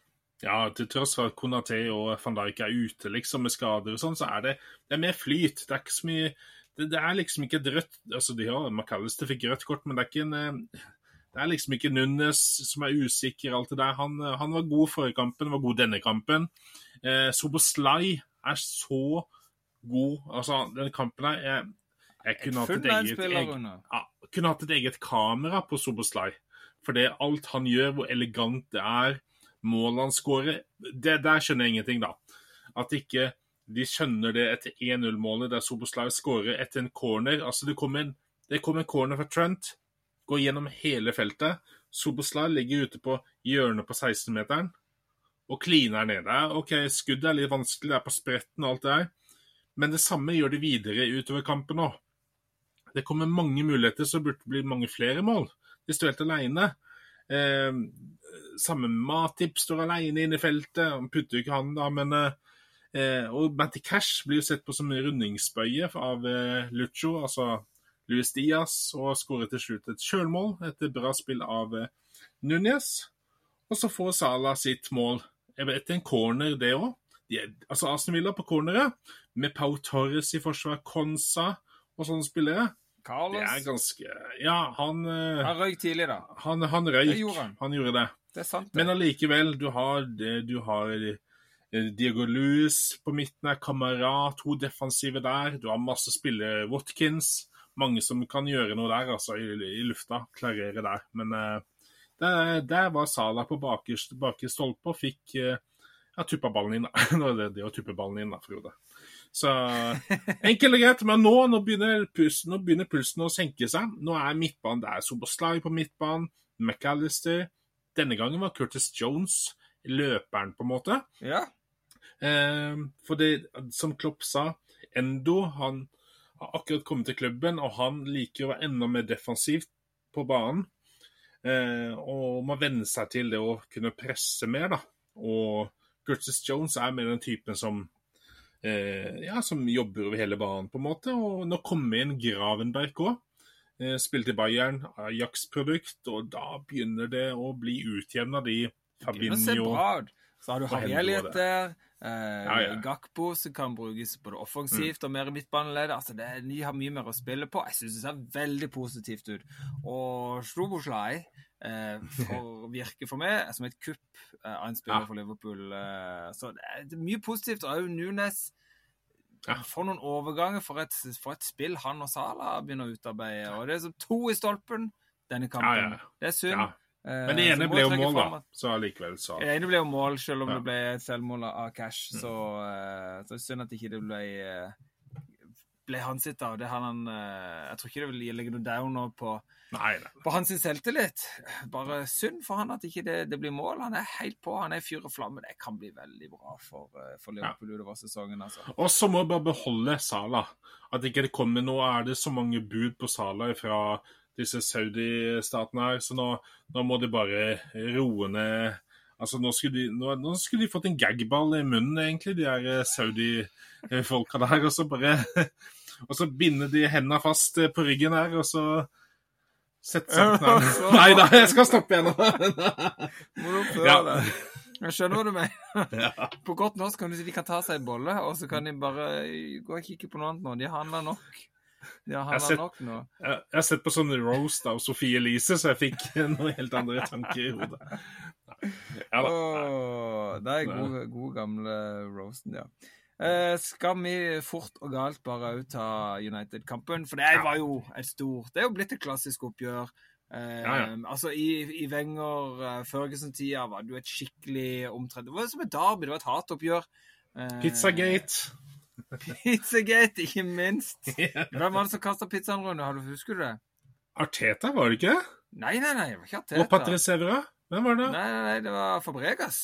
Ja, til tross for at Konaté og van Dijk er ute liksom med skader og sånn, så er det, det er mer flyt. Det er ikke så mye det, det er liksom ikke et rødt altså de har, McAllister fikk rødt kort, men det er ikke en eh, det er liksom ikke Nunes som er usikker, alt det der. Han, han var god forrige kampen, var god denne kampen. Eh, Soboslai er så god. Altså, denne kampen her jeg, jeg kunne, hatt et eget, jeg, ja, kunne hatt et eget kamera på Soboslai. For det alt han gjør, hvor elegant det er, målet han skårer det, Der skjønner jeg ingenting, da. At ikke de skjønner det etter 1-0-målet der Soboslav skårer etter en corner. Altså, det kommer en, det kom en corner fra Trent går gjennom hele feltet. Soboslav ligger ute på hjørnet på 16-meteren og kliner ned der. OK, skuddet er litt vanskelig, det er på spretten og alt det der, men det samme gjør de videre utover kampen òg. Det kommer mange muligheter, så burde det bli mange flere mål. De står helt alene. Eh, samme Matip står alene inne i feltet. Han putter jo ikke han, da, men eh, Og Matty Cash blir jo sett på som en rundingsbøye av eh, Lucho, altså Luis Diaz og skårer til slutt et sjølmål etter bra spill av eh, Núñez. Og så får Salah sitt mål etter en corner, det òg. Altså Aston Villa på corneret, med Pau Torres i forsvar, Konsa og sånne spillere. Carlos. Det er ganske Ja, han eh, Han røyk tidlig, da. Han, han røyk. Det gjorde han. han gjorde det. Det er sant, det. Men allikevel, du har, du har eh, Diego Luz på midten her, Camara, to defensive der. Du har masse spillere, Watkins mange som kan gjøre noe der, altså, i, i lufta. Klarere der. Men uh, der, der, var Sala på bakerste baker stolpe og fikk ja, tuppa ballen inn. Nå er det det å tuppe ballen inn, da, Frode. Så enkelt og greit. Men nå, nå, begynner pulsen, nå, begynner pulsen, å senke seg. Nå er midtbanen der. Soboslai på midtbanen, McAllister. Denne gangen var Curtis Jones løperen, på en måte. Ja. Eh, for det, som Klopp sa, Endo han har akkurat kommet til klubben, og han liker å være enda mer defensivt på banen. Eh, og man venner seg til det å kunne presse mer, da. Og Curtis Jones er mer den typen som ja, som jobber over hele banen, på en måte. Og nå kommer inn Gravenberg òg. Eh, spilte i Bayern, Ajax-produkt, og da begynner det å bli utjevna, de Fabinho Så har du Harry der. Eh, ja, ja. Gakpo som kan brukes både offensivt mm. og mer i midtbaneleddet. Altså, de har mye mer å spille på. Jeg syns det ser veldig positivt ut. Og Sloboslai eh, for, virker for meg som et kupp eh, av en spiller ja. for Liverpool. Eh, så det er, mye positivt. Og òg Nunes ja. får noen overganger for et, for et, spill han og Sala begynner å utarbeide. Og det er som to i stolpen denne kampen. Det er synd. Eh, Men det ene ble jo mål, da. Så allikevel så Det ene ble jo mål, selv om ja. det ble et selvmål av Cash. Mm. Så, så synd at ikke det ble ble han sitt, av. Det han, uh, jeg tror ikke det vil legge noe down nå på, nei, nei. på hans selvtillit. Bare synd for han at ikke det, det, blir mål. Han er helt på. Han er fyr og flamme. Det kan bli veldig bra for, for Liverpool ja. utover sesongen. Altså. Og så må vi bare beholde Sala. At ikke det kommer Nå er det så mange bud på Sala fra disse Saudi-statene her. Så nå, nå, må de bare roe ned Altså, nå skulle, de, nå, nå skulle de fått en gagball i munnen, egentlig, de her eh, Saudi-folka der. Og så bare Og så binder de hendene fast eh, på ryggen her, og så setter seg på knærne. Nei da, jeg skal stoppe igjen nå. Må du prøve det. Jeg skjønner hva du mener. På godt norsk kan du si de kan ta seg en bolle, og så kan de bare gå og kikke på noe annet nå. De handler nok. Ja, han har nok nå. Jeg, jeg har sett på sånne roast av Sofie Elise, så jeg fikk noen helt andre tanker i hodet. Ja, da. Oh, det er gode, gode gamle roasten, ja. Eh, skal vi fort og galt bare òg ta United-kampen? For det var jo et stort Det er jo blitt et klassisk oppgjør. Eh, ja, ja. Altså, I, i Wenger uh, Ferguson-tida var det jo et skikkelig omtrent Det var som et derby, det var et hatoppgjør. Eh, Pizzagate. Pizzagate, ikke minst. Hvem var det som kasta pizzaen, Rune? Husker du det? Arteta, var det ikke? Nei, nei, nei, det var ikke Arteta. Og Patrice Evra? Hvem var det? Nei, nei, nei, det var Fabregas.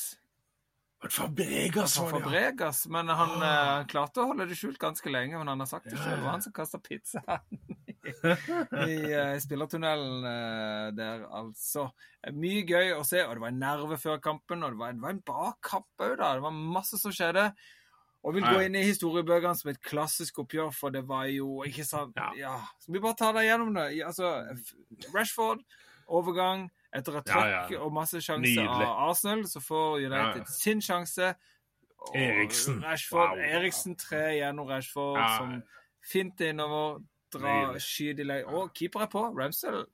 Var det Fabregas, var det? Fabregas, Men han ah. uh, klarte å holde det skjult ganske lenge. Men han har sagt det ja. selv. Det var han som kasta pizzaen i, i uh, spillertunnelen uh, der, altså. Mye gøy å se, og det var en nerve før kampen, og det var, det var en kamp òg, da. Det var masse som skjedde. Og vil gå inn i historiebøkene som et klassisk oppgjør, for det var jo ikke sant Ja. ja. Skal vi bare ta deg gjennom det? Altså, Rashford, overgang etter et trøkk ja, ja. og masse sjanser av Arsenal, så får United sin sjanse. Og Eriksen. Rashford, wow. Eriksen tre gjennom Rashford, som fint innover, drar, skyter i lei. Og keeper er på. Ramsdale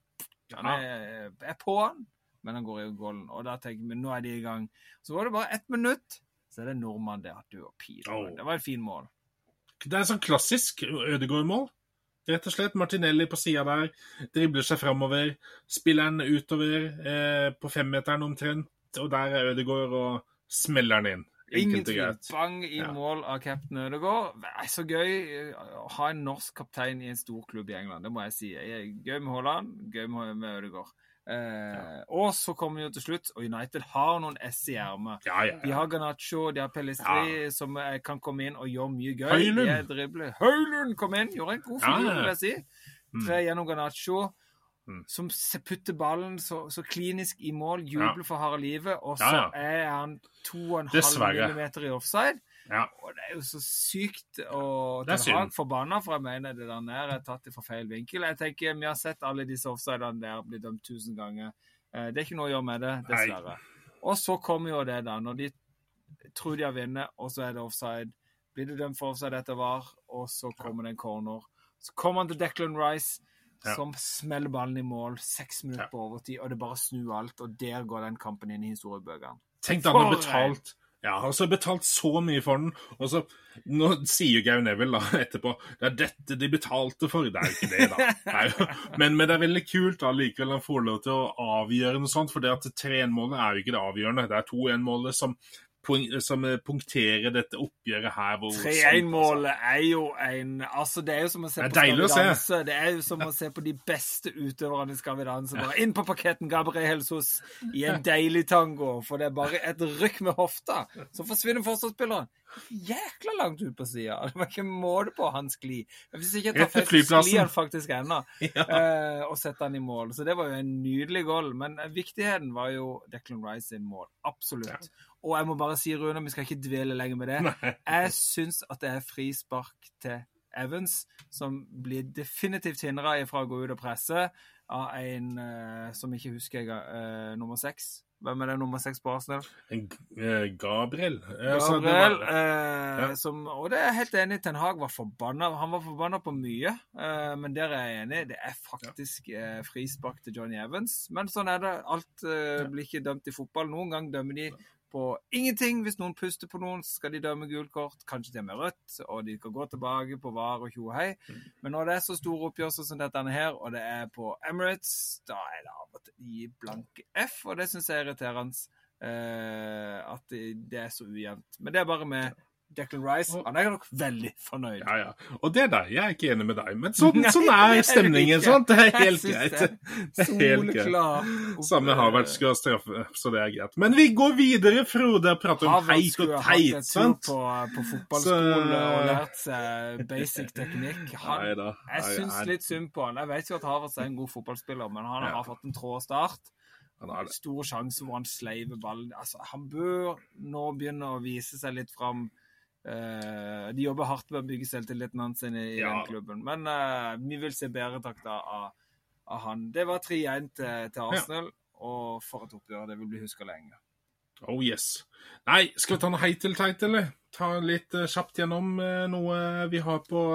Han er, er på han, men han går i golden. Og da tenker vi nå er de i gang. Så var det bare ett minutt, så er det nordmann der. Du og pil. Oh. Det var et fint mål. Det er sånn klassisk Ødegaard-mål. Rett og slett. Martinelli på sida der, dribler seg framover. Spiller den utover eh, på femmeteren omtrent, og der er Ødegaard og smeller den inn. Enkelt og greit. Bang i ja. mål av cap'n Ødegaard. Er så gøy å ha en norsk kaptein i en stor klubb i England, det må jeg si. Jeg Gøy med Haaland, gøy med Ødegaard. Eh, ja. Og så kommer vi jo til slutt, og United har noen S i ermet. Ja, ja, de har Ganacho, de har Pellistri, som eh, kan komme inn og gjøre mye gøy. Høylund! Høylund kom inn, gjorde en god figur, vil jeg si. Mm. Tre gjennom Ganacho. Mm. Som putter ballen så, så, klinisk i mål, jubler for harde livet, og så er han 2,5 millimeter i offside. Ja. Og det er jo så sykt å ta Hag forbanna, for jeg mener det der nede er tatt fra feil vinkel. Jeg tenker Vi har sett alle disse offsidene der bli dømt tusen ganger. Eh, det er ikke noe å gjøre med det, dessverre. Nei. Og så kommer jo det, da. Når de tror de har vunnet, og så er det offside. Blir det dømt for offside etter VAR, og så kommer det en corner. Så kommer han til Declan Rice. Ja. Som smeller ballen i mål seks minutter ja. på overtid, og det bare snur alt. Og der går den kampen inn i historiebøkene. Tenk deg han har betalt ja, altså betalt så mye for den. Og så, Nå sier jo Gau Neville da, etterpå det er dette de betalte for. Det er jo ikke det, da. Men, men, det er veldig kult da, likevel han får lov til å avgjøre noe sånt. For det at 3-1-målet er jo ikke det avgjørende. Det er 2-1-målet som som punkterer dette oppgjøret her. 3-1-målet altså. er jo en Altså, det er jo som å se på Skal vi danse. Det er jo som å se på de beste utøverne i Skal vi danse. Bare inn på parketten, Gabriel Helsos, i en deilig tango. For det er bare et rykk med hofta, så forsvinner forsvarsspilleren. Jækla langt ut på sida. Det var ikke måte på hans gli. Hvis ikke jeg tar feil, sklir han faktisk ennå. Ja. Uh, og setter han i mål. Så det var jo en nydelig goal. Men viktigheten var jo Declan Rice sin mål. Absolutt. Ja. Og jeg må bare si, Rune, vi skal ikke dvele lenger med det. Nei. Jeg syns at det er frispark til Evans som blir definitivt hindra ifra å gå ut og presse av en uh, som ikke husker jeg, uh, nummer seks. Hvem er det nummer seks på Arsenal? Eh, Gabriel. Gabriel eh, som, og det er jeg helt enig i. Ten Hag var forbanna. Han var forbanna på mye, eh, men der er jeg enig. Det er faktisk eh, frispark til Johnny Evans. Men sånn er det. Alt eh, blir ikke dømt i fotball. Noen gang dømmer de på ingenting. Hvis noen puster på noen, skal de dømme gult kort, kanskje til og med rødt, og de kan gå tilbake på var og tjohei. hei. Mm. Men når det er så store oppgjørelser som dette her, og det er på Emirates, da er det av og til i blanke F, og det syns jeg er irriterende. Uh, at det, det, er så ujevnt. Men det er bare med Declan Rice han er nok veldig fornøyd. Ja, ja. Og det der, jeg er ikke enig med deg, men sånn, sånn er stemningen. sånn, Det er helt greit. Det er helt greit. Samme Havert skulle ha straffe, så det er greit. Men vi går videre, Frode. Prater om heit og teit. sant? På, på fotballskole så... og lært seg basic teknikk. Han, Neida, jeg syns litt synd på han. Jeg vet jo at Havertz er en god fotballspiller, men han har fått en trå start. Stor sjanse hvor han sleiver ballen. Altså, han bør nå begynne å vise seg litt fram. Uh, de jobber hardt med å bygge selvtilliten hans i, i ja. den klubben. Men uh, vi vil se bedre takter av, av, han. Det var 3-1 til, til, Arsenal, ja. og for et oppgjør. Det vil bli huska lenge. Oh yes. Nei, skal vi ta noe heit eller teit, eller? Ta litt uh, kjapt gjennom noe vi har på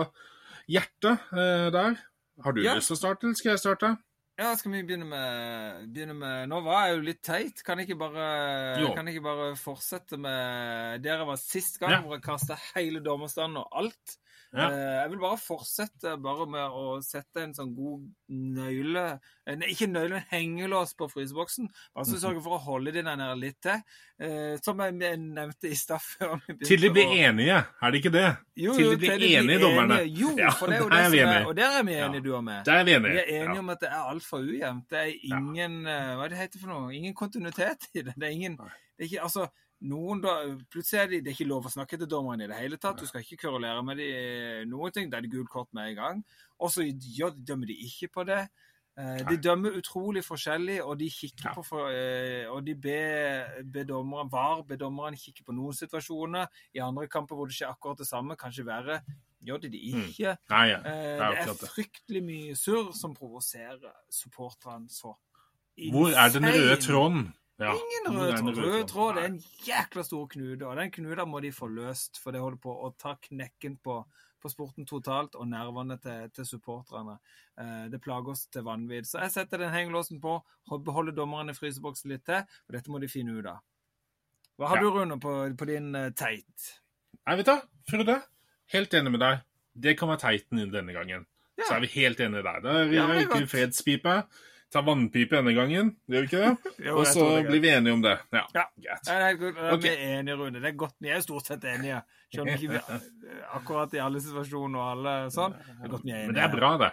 hjertet der. Har du ja. lyst til å starte, eller skal jeg starte? Ja, skal vi begynne med, begynne med Nå var jeg jo litt teit. Kan ikke bare, kan ikke bare fortsette med Dere var sist gang ja. hvor jeg kasta hele dommerstanden og alt. Ja. Eh, jeg vil bare fortsette bare med å sette en sånn god nøyle Nei, Ikke nøyle, men hengelås på fryseboksen. Bare så sørge for å holde den der litt til. Eh, som jeg nevnte i stad før Til de blir enige, er det ikke det? Jo, til de blir enige, dommerne. Jo, for det er jo det som er Og der er vi enige, du og meg. Der er vi enige. Vi er enige om at det er altfor ujevnt. Det er ingen eh, Hva er det heter for noe? Ingen kontinuitet i det. Det er ingen det er ikke, altså, noen da, plutselig er det, det er ikke lov å snakke til dommeren i det hele tatt. Du skal ikke kverulere med de, noen ting. Da er det gult kort med en gang. Og så ja, dømmer de ikke på det. Eh, de dømmer utrolig forskjellig, og de kikker ja. på eh, Og de ber, ber dommeren, var bedommeren kikke på noen situasjoner. I andre kamper hvor det skjer akkurat det samme, kanskje verre, gjør de det mm. ikke. Mm. Nei, ja. eh, det er fryktelig mye surr som provoserer supporterne så Hvor er den røde tråden? Ja. Ingen rød tråd. Rød tråd er en jækla stor knude, og den knuta må de få løst, for det holder på å ta knekken på, på sporten totalt og nervene til, til supporterne. Eh, det plager oss til vanvidd. Så jeg setter den hengelåsen på, beholder dommerne i fryseboksen litt til, for dette må de finne ut av. Hva har ja. du, Rune, på, på din uh, teit? Jeg vet da, Frode. Helt enig med deg. Det kan være teiten denne gangen. Ja. Så er vi helt enige der. Da røyker vi fredspipe ta vannpipe denne gangen, gjør vi ikke det? jo, og så blir vi enige om det. Ja, ja. greit. Ja, det er okay. Vi er enige, Rune. Det er godt. Vi er jo stort sett enige. Selv om ikke akkurat i alle situasjoner og alle sånn. Det er godt vi er enige. Men det er bra, det.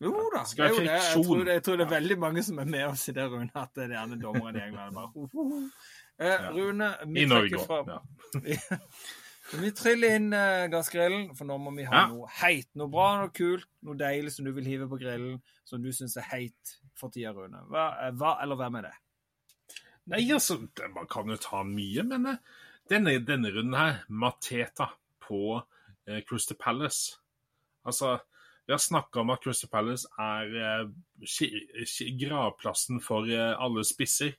Jo da. det er jo det. Jeg, tror, jeg tror det er veldig mange som er med oss i det, Rune, at det er gjerne dommeren i England bare uh, uh, uh. Eh, Rune, vi trekker fram ja. Vi triller inn uh, gassgrillen, for nå må vi ha ja. noe heit. Noe bra, noe kult, noe deilig som du vil hive på grillen, som du syns er heit for tida, Rune. Hva, uh, hva, eller hvem er det? Nei, altså, man kan jo ta mye, men uh, denne, denne, runden her, Mateta på eh, Crystal Palace Altså, vi har snakka om at Crystal Palace er gravplassen for alle spisser.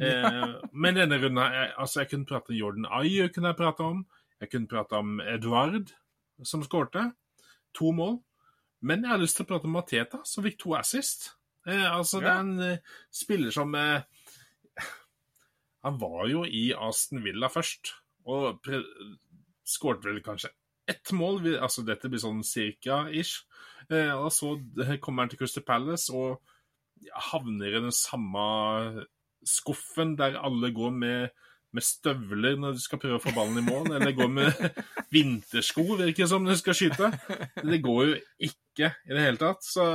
Eh, men denne runden her, altså jeg kunne prate om Jordan Ayer, kunne jeg prate om. Jeg kunne prate om Edvard, som skårte. To mål. Men jeg har lyst til å prate om Mateta, som fikk to assist. Eh, altså, ja. det er en uh, spiller som uh, Han var jo i Aston Villa først, og skårte vel kanskje ett mål. Altså, dette blir sånn cirka-ish. Eh, og så kommer han til Crystal Palace og havner i den samme skuffen der alle går med, med, støvler når du skal prøve å få ballen i mål, eller går med vintersko, virker det som, når du skal skyte. Det går jo ikke i det hele tatt. Så,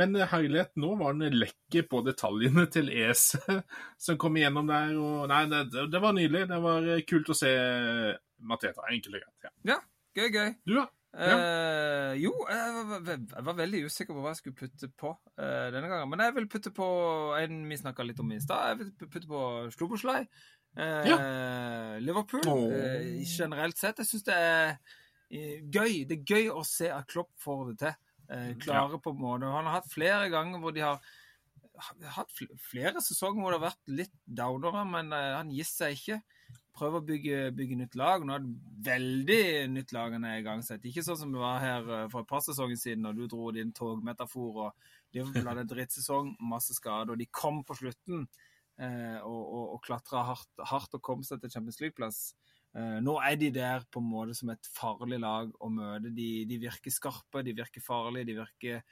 men herlighet, nå var den lekker på detaljene til ES som kom igjennom der. Og, nei, det, det, var nydelig. Det var kult å se Mateta, enkelt og greit. Ja. ja, gøy, gøy. Du, da? Ja. Uh, jo, jeg var, jeg var, veldig usikker på hva jeg skulle putte på uh, denne gangen. Men jeg vil putte på en vi snakka litt om i stad. Jeg vil putte på Sloboslai. Uh, ja. Liverpool. Oh. generelt sett. Jeg syns det er gøy. Det er gøy å se at Klopp får det til. Klarer ja. på en måte. Han har hatt flere ganger hvor de har hatt flere sesonger hvor det har vært litt downere, men han gir seg ikke Prøver å bygge, bygge, nytt lag. Nå er det veldig nytt lag han er igangsatt. Ikke sånn som det var her eh, for et par sesonger siden, når du dro din togmetafor og Liverpool hadde en drittsesong, masse skader, og de kom på slutten eh, og, og, og klatra hardt, hardt, og kom seg til Champions League-plass. Eh, nå er de der på en måte som et farlig lag å møte. De, de virker skarpe, de virker farlige, de virker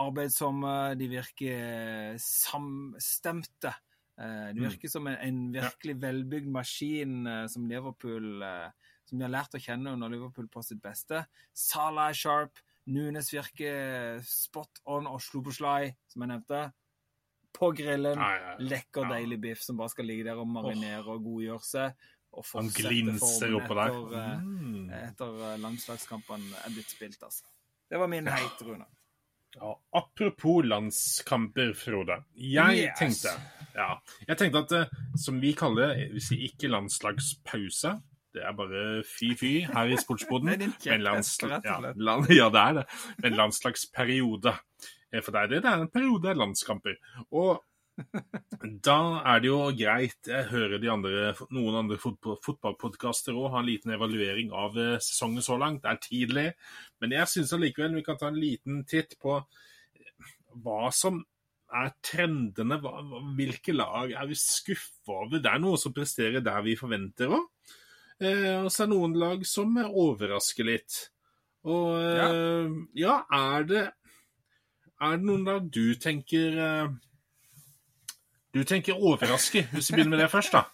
arbeidsomme, de virker samstemte. de det mm. virker som en, en virkelig velbygd maskin eh, som Liverpool eh, Som vi har lært å kjenne under Liverpool på sitt beste. Salah er sharp. Nunes virker spot on og slo på slai, som jeg nevnte. På grillen. Lekker, deilig biff som bare skal ligge der og marinere og godgjøre seg. Og Han glinser oppå der. Etter, mm. etter landslagskampene er blitt spilt, altså. Det var min heit, Rune. Ja, apropos landskamper, Frode. Jeg yes. tenkte ja, jeg tenkte at eh, som vi kaller det, hvis ikke landslagspause det er bare fy-fy her i sportsboden. Men landslag, ja, land, ja, det er det. Men landslagsperiode. Eh, for det er det. Det er en periode landskamper. Og da er det jo greit Jeg hører de andre, noen andre fotballpodkaster òg ha en liten evaluering av eh, sesongen så langt. Det er tidlig, men jeg syns allikevel vi kan ta en liten titt på eh, hva som er trendene. Hvilke lag er vi skuffa over? Det er noe som presterer der vi forventer òg. Eh, og så er det noen lag som overrasker litt. Og ja, ja er, det, er det noen lag du tenker du tenker overraske, hvis vi begynner med det først, da.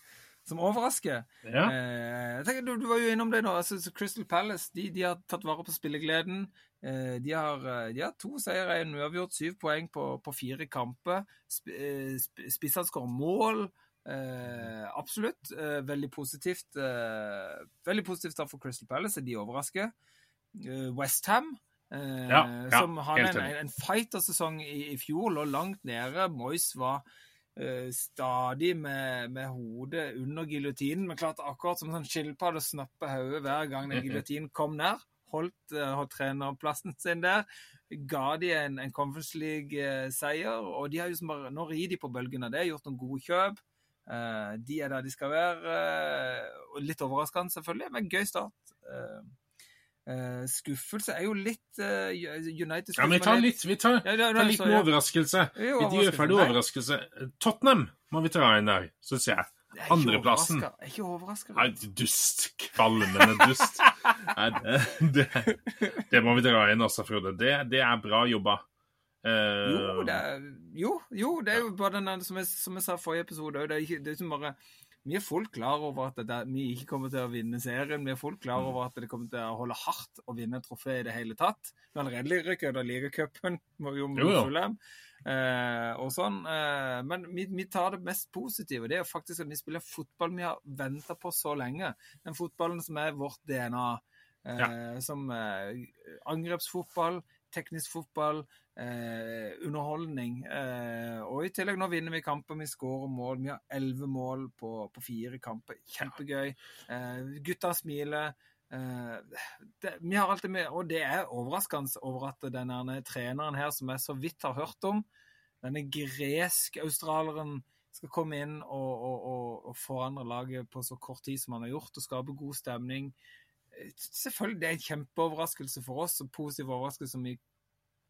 Som overrasker? Ja. Eh, tenker, du, du, var jo innom det nå. Altså, Crystal Palace de, de, har tatt vare på spillegleden. Eh, de, har, eh, de, har, to seire, en uavgjort, syv poeng på, på fire kamper. Sp, eh, sp, Spissene skårer mål. Eh, absolutt. Eh, veldig positivt. veldig positivt for Crystal Palace. De overrasker. Eh, Westham ja, ja, som hadde en, en, en fighter-sesong i, i fjor, lå langt nede. Moyes var stadig med, med, hodet under giljotinen. Men klart akkurat som en sånn skilpadde snapper hodet hver gang den giljotinen kom ned. Holdt, uh, holdt trenerplassen sin der. Ga de en, en Conference League-seier. Og de har jo som bare, nå rir de på bølgen av det. Gjort noen gode kjøp. de er der de skal være. litt overraskende, selvfølgelig, men gøy start. Skuffelse er jo litt United Ja, men vi tar litt, vi tar, ja, ja, det, tar litt med overraskelse. Vi gjør ferdig overraskelse. Tottenham må vi ta inn der, syns jeg. Andreplassen. Jeg er ikke overraska. Dust. Kvalmende dust. Nei, det, det, det, må vi dra inn også, Frode. Det, det er bra jobba. Uh, jo, det er, jo, jo, det er jo bare den som jeg, som jeg sa i forrige episode det er, det er ikke bare vi er fullt klar over at det, vi ikke kommer til å vinne serien. Vi er fullt klar mm. over at det kommer til å holde hardt å vinne trofé i det hele tatt. Vi har allerede ligacupen mot Fulham. Eh, og sånn. Eh, men vi, vi, tar det mest positive. Det er faktisk at vi spiller fotball vi har venta på så lenge. Den fotballen som er vårt DNA. Eh, ja. Som eh, angrepsfotball, teknisk fotball, eh, underholdning. Eh, og i tillegg, nå vinner vi kamper, vi skårer mål. Vi har elleve mål på, på, fire kamper. Kjempegøy. Eh, gutta smiler. Eh, det, vi har alltid med, og det er overraskende over at denne treneren her, som jeg så vidt har hørt om, denne gresk-australieren skal komme inn og, og, og, og, forandre laget på så kort tid som han har gjort, og skape god stemning. Eh, selvfølgelig det er en kjempeoverraskelse for oss, og positiv overraskelse som vi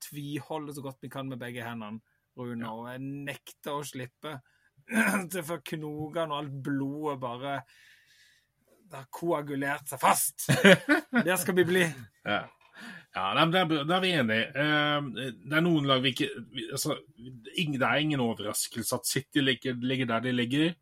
tviholder så godt vi kan med begge hendene, Rune. Og jeg nekter å slippe for knogene og alt blodet bare det har koagulert seg fast. Der skal vi bli. Ja, ja der, er vi enige. Uh, det er noen lag vi ikke altså, Det er ingen overraskelse at City ligger, ligger, der de ligger.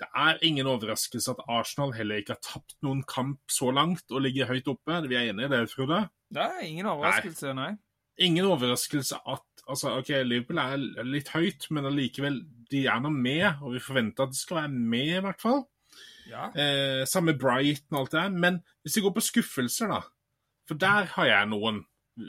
Det er ingen overraskelse at Arsenal heller ikke har tapt noen kamp så langt og ligger høyt oppe. Vi er enige i det, Frode? Det er ingen overraskelse, nei. nei ingen overraskelse at altså, ok, Liverpool er litt høyt, men allikevel, de er nå med, og vi forventer at de skal være med, i hvert fall. Ja. Eh, samme Brighton og alt det der. Men hvis vi går på skuffelser, da, for der har jeg noen.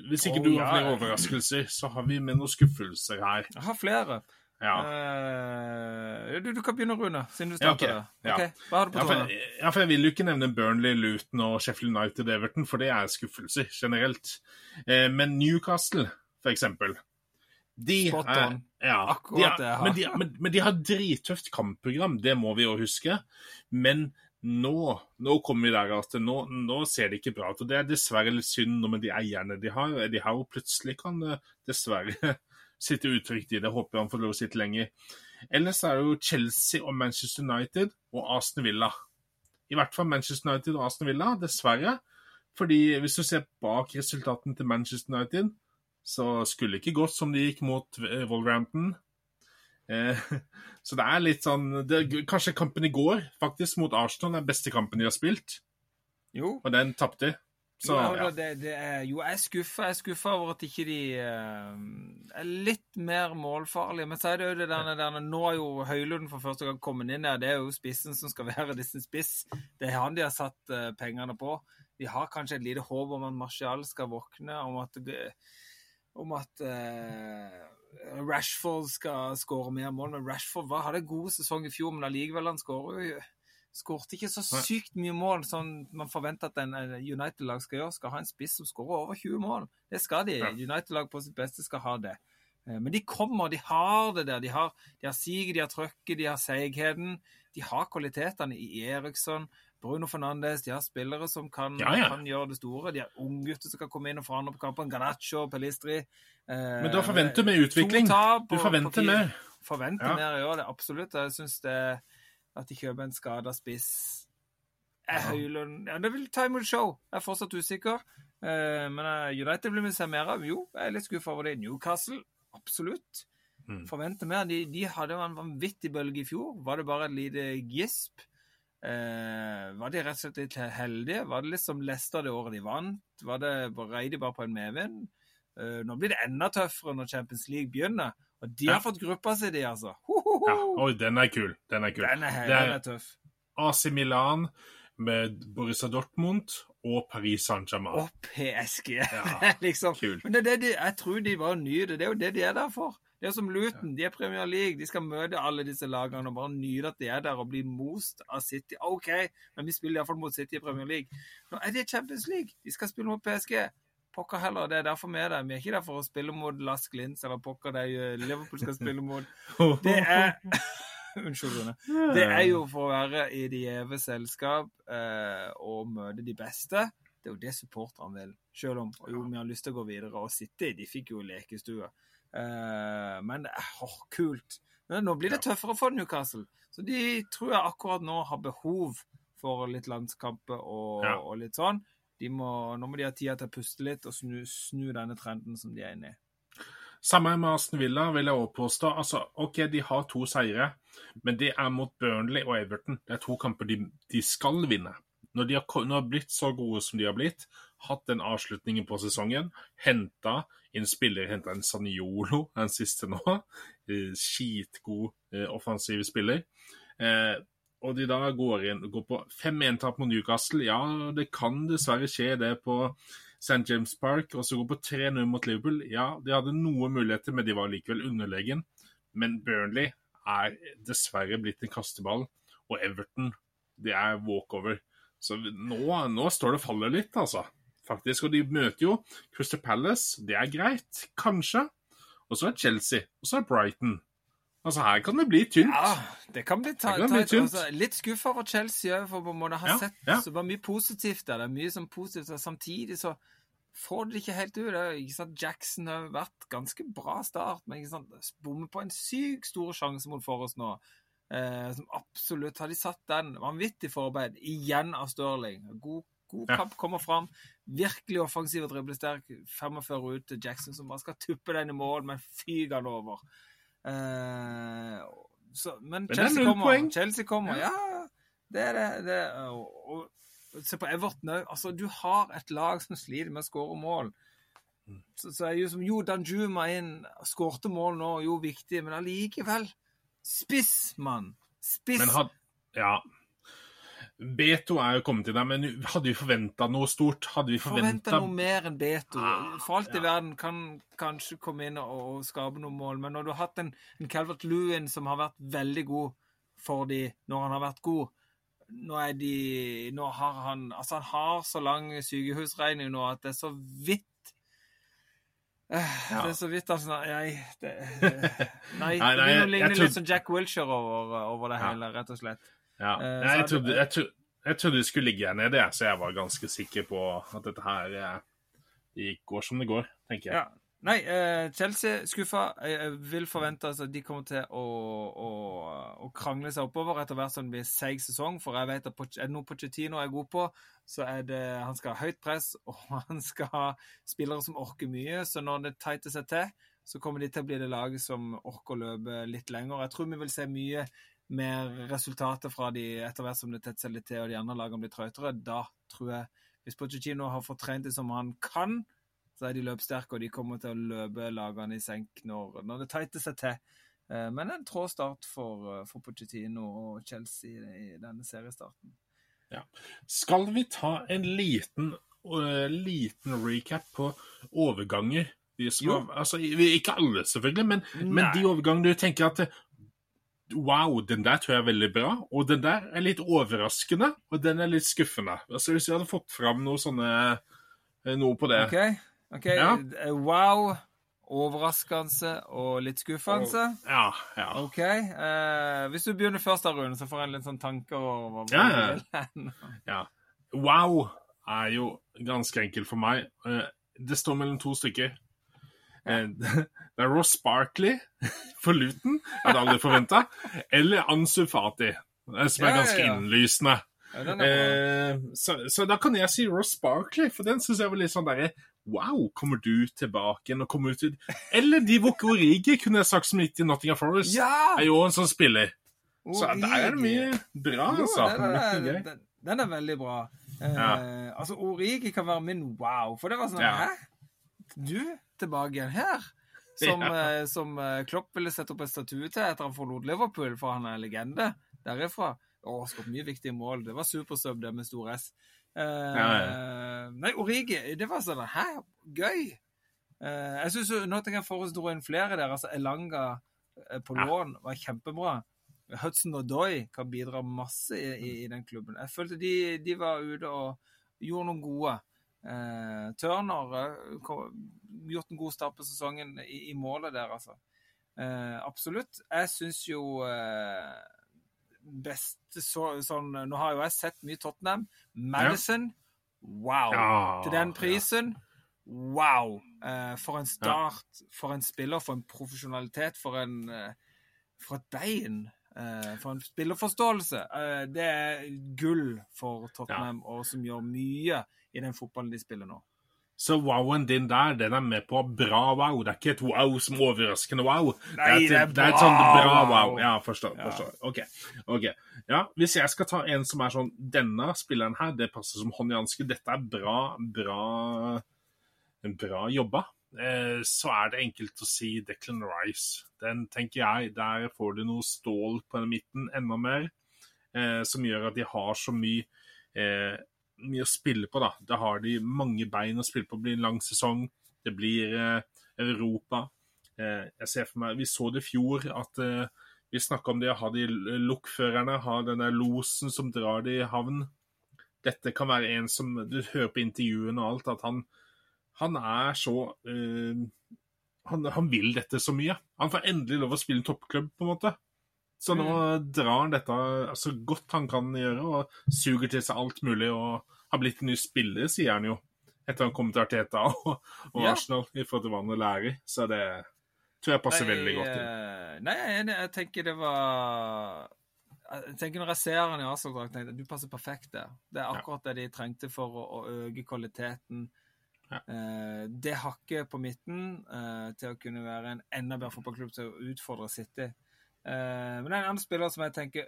Hvis ikke oh, du har flere ja. overraskelser, så har vi med noen skuffelser her. Jeg har flere. Ja. Uh, du, du, kan begynne, Rune, siden du starter. Ja, okay. okay. Hva har du på ja, ja, for jeg vil jo ikke nevne Burnley, Luton og Sheffield United Everton, for det er skuffelser generelt. Uh, men Newcastle, for eksempel de Spot on. Ja, Akkurat det jeg har. Men de, men, men de har drittøft kampprogram, det må vi jo huske. Men nå, nå kommer vi der at nå, nå, ser det ikke bra ut. og Det er dessverre litt synd med de eierne de har. De har jo plutselig kan dessverre sitte utrygt i det. Håper han får lov å sitte lenger. Ellers er det jo Chelsea og Manchester United og Aston Villa. I hvert fall Manchester United og Aston Villa, dessverre. Fordi hvis du ser bak resultatene til Manchester United, så skulle det ikke gått som det gikk mot Wolverhampton. Eh, så det er litt sånn det, Kanskje kampen i går, faktisk, mot Arsenal, er beste kampen de har spilt. Jo. Og den tapte de. Så, ja. det, det er, jo, jeg er skuffa. Jeg er skuffa over at ikke de uh, er litt mer målfarlige. Men så er det jo det der, der Nå er jo Høylund for første gang kommet inn der. Det er jo spissen som skal være disse spiss. Det er han de har satt uh, pengene på. De har kanskje et lite håp om at Martial skal våkne, om at, om at uh, Rashford skal skåre mer mål. Men Rashford var, hadde en god sesong i fjor, men allikevel han skårer jo Skårte ikke så sykt mye mål som man forventer at en United-lag skal gjøre. Skal ha en spiss som skårer over 20 mål. Det skal de. United-lag på sitt beste skal ha det. Eh, men de kommer, de har det der. De har, de har siget, de har trøkket, de har seigheten. De har kvalitetene i Eriksson, Bruno Fernandes. De har spillere som kan, ja, ja. kan gjøre det store. De har unggutter som kan komme inn og forandre på kampen. Garnaccio, Pelistri. Eh, Men da forventer vi utvikling. Du forventer mer. Forventer ja. mer, ja. Det, absolutt. Jeg syns det at de kjøper en skada spiss. Er Høylund ja, Det vil ta imot show. Jeg er fortsatt usikker. Uh, men uh, United blir vi se mer av. Jo, jeg er litt skuffa over det. Newcastle, absolutt. Mm. Forventer mer. De, de hadde en vanvittig bølge i fjor. Var det bare et lite gisp? Eh, var de rett og slett litt heldige? Var det liksom Leicester det året de vant? Var det, Rei de bare på en medvind? nå blir det enda tøffere når Champions League begynner. Og de har fått gruppa si, de, altså. Ho, ho, ho. Ja, oi, den er kul. Den er kul. Den er, den er tøff. AC Milan med Borussia Dortmund og Paris Saint-Germain. Og PSG. Ja, liksom. Kul. Men det er det de, jeg tror de bare nyter. Det er jo det de er der for. Det er som Luton. De er Premier League. De skal møte alle disse lagene og bare nyte at de er der og bli most av City. OK, men vi spiller iallfall mot City i Premier League. Nå er det Champions League. De skal spille mot PSG pokker heller, det er derfor vi er der. Vi er ikke der for å spille mot Lask Lins eller pokker det Liverpool skal spille mot. Det er Unnskyld, Rune. Det er jo for å være i de gjeve selskap eh, og møte de beste. Det er jo det supporterne vil. Selv om jo, vi har lyst til å gå videre og sitte i. De fikk jo lekestue. Eh, men det er oh, kult. Men nå blir det tøffere for Newcastle. Så de tror jeg akkurat nå har behov for litt landskamper og, ja. og litt sånn. Må, nå må de ha tida til å puste litt og snu, snu denne trenden som de er inne i. Samme med Aston Villa, vil jeg også påstå. Altså, OK, de har to seire, men det er mot Burnley og Everton. Det er to kamper de, de skal vinne. Når de har, når blitt så gode som de har blitt, hatt den avslutningen på sesongen, henta inn spiller, henta en Saniolo, den siste nå, eh, skitgod eh, offensiv spiller. Og de da går, inn, går på 5-1-tap mot Newcastle. Ja, det kan dessverre skje det på St. James Park, og så går på 3-0 mot Liverpool. Ja, de hadde noen muligheter, men de var likevel underlegen. Men Burnley er dessverre blitt en kasteball, og Everton det er walkover. Så nå, nå står det og faller litt, altså. Faktisk. Og de møter jo Crystal Palace. Det er greit, kanskje. Og så er Chelsea. Og så er Brighton. Altså, her kan det bli tynt. Ja, det kan bli, ta, kan bli tynt. Altså, litt skuffa over Chelsea òg, for på en måte har ja, sett ja. så var mye positivt der. Det er mye som positivt. Og samtidig så får det ikke helt ut. Det, ikke sant? Jackson har vært ganske bra start, men ikke sant? bommer på en sykt stor sjanse mot Forrest nå. Eh, som absolutt Har de satt den vanvittig forarbeid igjen av Stirling. God, god kamp ja. kommer fram. Virkelig offensiv og driblesterk. 45 ut til Jackson, som bare skal tuppe den i mål, men fyker den over. Eh, så, men, men Chelsea kommer. Chelsea kommer. Ja, det er det. det og, og, se på Everton òg. Altså, du har et lag som sliter med å skåre mål. Mm. Så, så er jo som Jo Danjuma inn, skårte mål nå, jo viktig, men allikevel Spiss, mann! Spiss! Men had, ja. Beto er jo kommet til deg, men hadde vi forventa noe stort? Hadde vi forventa noe mer enn Beto? Ah, For alt ja. i verden kan kanskje komme inn og, og, skape noen mål, men når du har hatt en, en Calvert Lewin som har vært veldig god for de når han har vært god Nå er de Nå har han Altså, han har så lang sykehusregning nå at det er så vidt eh, ja. Det er så vidt altså Nei, det, nei, nei, nei det begynner å ligne litt som Jack Wilshere over, over det hele, rett og slett. Ja. Jeg, jeg, trodde, jeg, trodde, jeg, trodde, de skulle ligge her nede, så jeg var ganske sikker på at dette her gikk går som det går, tenker jeg. Ja. Nei, uh, Chelsea skuffa. Jeg vil forvente at de kommer til å, å, å, krangle seg oppover etter hvert som det blir seig sesong. For jeg vet at er det noe Pochettino er god på, så er det han skal ha høyt press, og han skal ha spillere som orker mye. Så når det tighter seg til, så kommer de til å bli det laget som orker å løpe litt lenger. Jeg tror vi vil se mye mer resultatet fra de etter hvert som det tetter seg litt til og de andre lagene blir trøytere, da tror jeg Hvis Pochettino har fått trent det som han kan, så er de løpsterke, og de kommer til å løpe lagene i senk når, når det tighter seg til. Eh, men en trå start for, eh, for Pochettino og Chelsea i denne seriestarten. Ja. Skal vi ta en liten, uh, liten recap på overganger? Var, altså, ikke alle, selvfølgelig, men, men, de overgangene du tenker at Wow, den der tror jeg er veldig bra. Og den der er litt overraskende, og den er litt skuffende. Altså Hvis vi hadde fått fram noe sånne eh, noe på det. OK. ok. Ja. Eh, wow, overraskende og litt skuffende. Ja, ja. OK. Eh, hvis du begynner først, da, Rune, så får en litt sånn tanker over hva ja, ja. ja. Wow er jo ganske enkelt for meg. Eh, det står mellom to stykker. Eh, det er Ross Barkley for Luton, hadde aldri forventa. Eller Ansu Fati, som er ganske innlysende. Eh, så, så, da kan jeg si Ross Barkley, for den syns jeg var litt sånn derre Wow, kommer du tilbake igjen og kommer ut Eller Divok Origi, kunne jeg sagt som gikk til Nottingham Forest. Ja! Er jo en sånn spiller. Så der er det mye bra, altså. Den, er, den, den, er, veldig bra. Eh, ja. Altså, Origi kan være min wow, for det var sånn ja. Hæ? Du tilbake igjen her? Som, ja. Eh, som, eh, Klopp ville sette opp en statue til etter han forlot Liverpool, for han er en legende derifra. Å, skåret mye viktige mål. Det var supersub, det med stor S. Eh, ja, ja. Nei, Origi, det var sånn Hæ? Gøy! Eh, jeg syns Nottingham Forest dro inn flere der. altså Elanga eh, på lån var kjempebra. Hudson og Doy kan bidra masse i, i, i, den klubben. Jeg følte de, de var ute og gjorde noen gode. Eh, Turner eh, gjort en god start på sesongen i, i målet der, altså. Eh, absolutt. Jeg syns jo eh, beste så, sånn Nå har jo jeg sett mye Tottenham. Madison, ja. wow! Ja, Til den prisen, ja. wow! Eh, for en start, for en spiller, for en profesjonalitet, for en For et bein! for en spillerforståelse. det er gull for Tottenham, og som gjør mye i den fotballen de spiller nå. Så wowen din der, den er med på bra wow. Det er ikke et wow som overraskende wow. Nei, det er, det er, et sånt bra wow. Ja, forstår. forstår. OK. ok. Ja, Hvis jeg skal ta en som er sånn Denne spilleren her, det passer som hånd i hanske. Dette er bra, bra, bra jobba. Eh, så er det enkelt å si Declan Rice. Den tenker jeg, Der får du noe stål på den midten, enda mer, eh, som gjør at de har så mye eh, mye å spille på, da. Da har de mange bein å spille på. Det blir en lang sesong. Det blir eh, Europa. Eh, jeg ser for meg Vi så det i fjor, at eh, vi snakka om det å ha de lokførerne, ha den der losen som drar det i havn. Dette kan være en som Du hører på intervjuene og alt, at han, han er så eh, han, han, vil dette så mye. Han får endelig lov å spille en toppklubb, på en måte. Så nå mm. drar han dette så godt han kan gjøre, og suger til seg alt mulig. Og har blitt en ny spiller, sier han jo, etter han kom til Arteta og, og ja. Arsenal, i forhold til hva han lærer. Så det tror jeg passer nei, veldig godt inn. Eh, nei, jeg. Jeg tenker det var jeg tenker Når jeg ser han i Arsenal-drakt, du passer perfekt der. Det er akkurat det de trengte for å, å øke kvaliteten. Ja. Eh, det hakket på midten eh, til å kunne være en enda bedre fotballklubb til å utfordre City. Uh, men det er en annen spiller som jeg tenker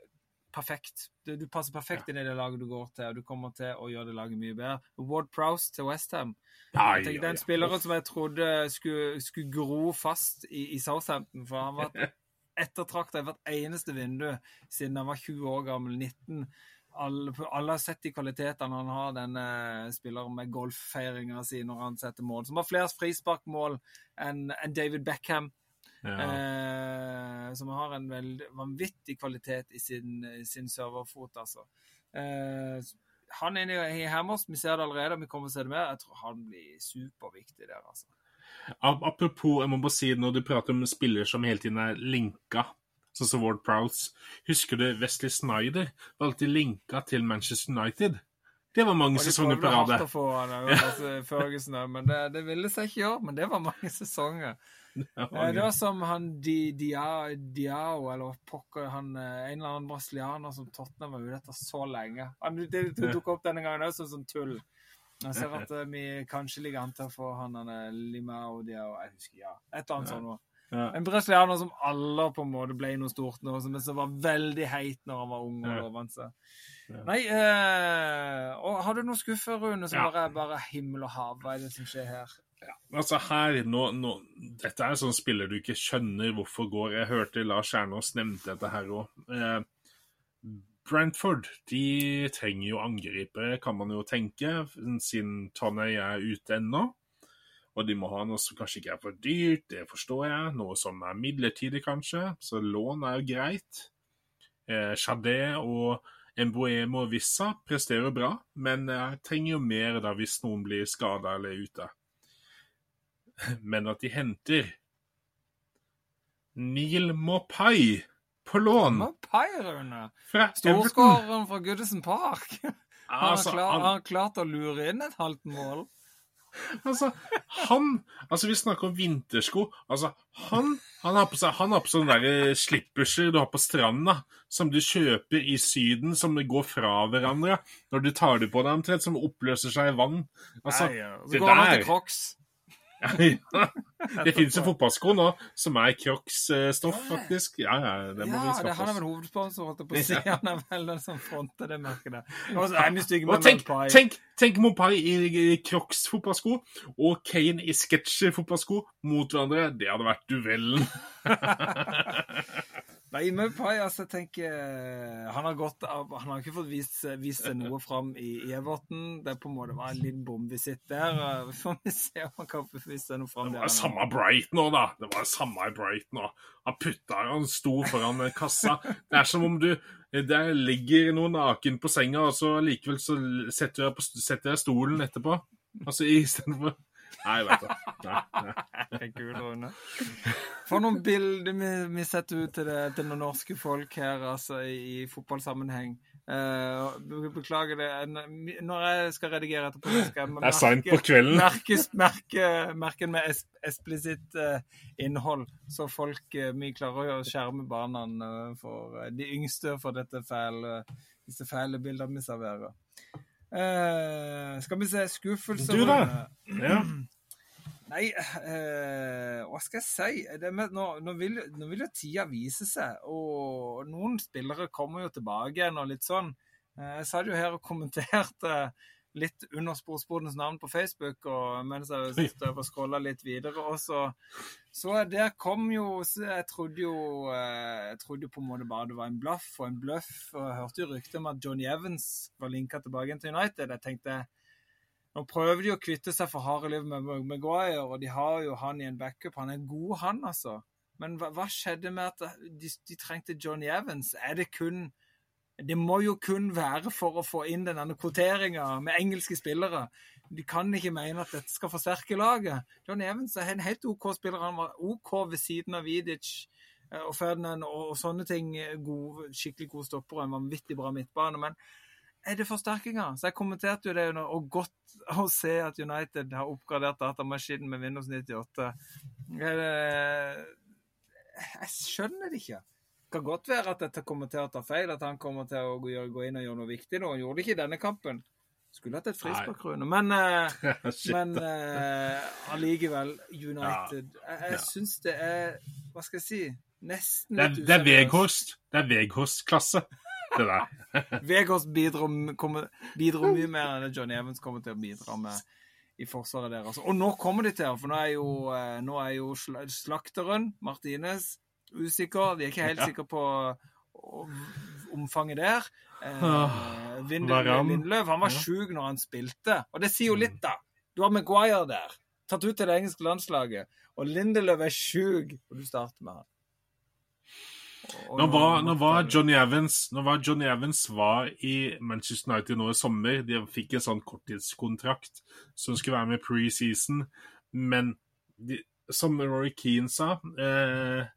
perfekt. Du, du passer perfekt ja. inn i det laget du går til, og du kommer til å gjøre det laget mye bedre. Ward Prowse til Westham. Ja, ja, den spilleren som jeg trodde skulle, skulle gro fast i, i, Southampton, for han har vært ettertrakta i hvert eneste vindu siden han var 20 år gammel. 19. Alle, alle, har sett de kvalitetene han har, denne spilleren med golffeiringa si når han setter mål. Som har flere frisparkmål enn en David Beckham. Ja. Eh, som har en vanvittig kvalitet i sin, sin serverfot, altså. Eh, han er i Hammers, vi ser det allerede, vi kommer til å se det mer. Jeg tror han blir superviktig der, altså. Apropos, jeg må bare si når du prater om spillere som hele tiden er linka, sånn som Ward Prowse. Husker du Wesley Snyder var alltid linka til Manchester United? Det var mange sesonger på rad. Men det, det ville seg ikke gjøre. Men det var mange sesonger. Eh, det var som han Di, Diao, Diao, eller pokker han, eh, en eller annen brasilianer som Tottenham var ute etter så lenge. Han, det, det dukket opp denne gangen også som tull. Jeg ser at uh, vi kanskje ligger an til å få han Limao Diao Jeg husker, ja. Et eller annet sånt noe. Ja. En brasilianer som alle på en måte ble noe stort nå, men som var veldig heit når han var ung og. Ja. Nei, eh, har du noen skuffer, Rune, som ja. bare er bare himmel og hav? Hva er det som skjer her? Ja, altså her, nå, nå, Dette er sånn spiller du ikke skjønner hvorfor går. Jeg hørte Lars Kjernås nevnte dette her òg. Eh, Brentford de trenger jo angripere, kan man jo tenke, siden Tonnøy er ute ennå. Og de må ha noe som kanskje ikke er for dyrt, det forstår jeg. Noe som er midlertidig, kanskje. Så lån er jo greit. Eh, Chadet og Emboemo og Vissa presterer bra, men jeg trenger jo mer da hvis noen blir skada eller ute men at de henter Neil Mopai på lån. Mopai, Rune. Storskåreren fra Goodison Park. Han har, altså, klar, han... han klart å lure inn et halvt mål. Altså, han Altså, vi snakker om vintersko. Altså, han, han har på seg Han har på sånne der slipperser du har på stranda, som du kjøper i Syden, som går fra hverandre når du tar dem på deg omtrent, som oppløser seg i vann. Altså, Nei, ja. Så går han til Crocs. det finnes jo fotballsko nå som er Crocs-stoff, faktisk. Ja, ja, det må ja, vi skaffe oss. Han er vel hovedsponsor, holdt jeg på å si. Han er vel den som fronter det merket der. tenk, tenk, tenk Mopai i Crocs-fotballsko og Kane i Sketcher-fotballsko mot hverandre. Det hadde vært duellen. Nei, Maupai, altså, tenker eh, Han har gått av Han har ikke fått vist, vist seg noe fram i, Everton. Det er på en måte var en liten bomvisitt der. Vi får se om han kan få vise seg noe fram der. Samme Brighton òg, da. Det var samme Bright Brighton òg. Han putta Han sto foran kassa. Det er som om du Der ligger noe naken på senga, og så likevel så setter jeg, på, setter jeg stolen etterpå. Altså istedenfor Nei, vet du. Nei, nei. Kul, Rune. For noen bilder vi, vi setter ut til, det, til noen norske folk her, altså, i, i fotballsammenheng. Uh, beklager det. Når jeg skal redigere etterpå, skal jeg merke, det på kvelden. merke, merke, merke med es, eksplisitt uh, innhold, så folk uh, vi klarer å skjerme barna for de yngste for dette fæle, disse fæle bildene vi serverer. skal vi se skuffelser Du, da? Ja. Nei, eh, hva skal jeg si? Med, nå, nå, vil, nå, vil, jo tida vise seg, og noen spillere kommer jo tilbake igjen og litt sånn. Eh, jeg satt jo her og kommenterte litt under Sportsbodens navn på Facebook og mens jeg stod og scrolla litt videre. Og så, så der kom jo Jeg trodde jo eh, jeg trodde jo på en måte bare det var en blaff og en bløff. Og jeg hørte jo rykter om at Johnny Evans var linka tilbake til United. Jeg tenkte nå prøver de å kvitte seg for harde liv med Maguire, og de har jo han i en backup. Han er god, han, altså. Men hva, hva skjedde med at de, de, trengte Johnny Evans? Er det kun Det må jo kun være for å få inn denne kvoteringa med engelske spillere. De kan ikke mene at dette skal forsterke laget. Johnny Evans er en helt OK spiller. Han var OK ved siden av Vidic eh, og Ferdinand og, og sånne ting. God, skikkelig god stopper og en vanvittig bra midtbane. men er det forsterkninger? Så jeg kommenterte jo det under, og godt å se at United har oppgradert datamaskinen med Windows 98. Jeg, skjønner det ikke. Det kan godt være at dette kommer til å ta feil, at han kommer til å gå, inn og gjøre noe viktig nå. Han gjorde det ikke i denne kampen. Skulle hatt et frispark, Rune. Men, uh, men uh, allikevel, United Jeg, jeg syns det er Hva skal jeg si? Nesten litt useriøst. Veghorst. Det er Veghorst-klasse det deg. Vegårs bidro, bidro, mye mer enn det Johnny Evans kommer til å bidra med i forsvaret deres. Og nå kommer de til, for nå er jo, eh, nå er jo slakteren, Martinez, usikker. De er ikke helt sikre på omfanget der. Eh, Lindløv han var sjuk når han spilte, og det sier jo litt, da. Du har Maguire der, tatt ut til det engelske landslaget, og Lindeløv er sjuk, og du starter med han. Nå var, når var, Johnny Evans Nå var Johnny Evans var i Manchester United nå i sommer. De fikk en sånn korttidskontrakt som skulle være med preseason. Men de, som Rory Keane sa eh,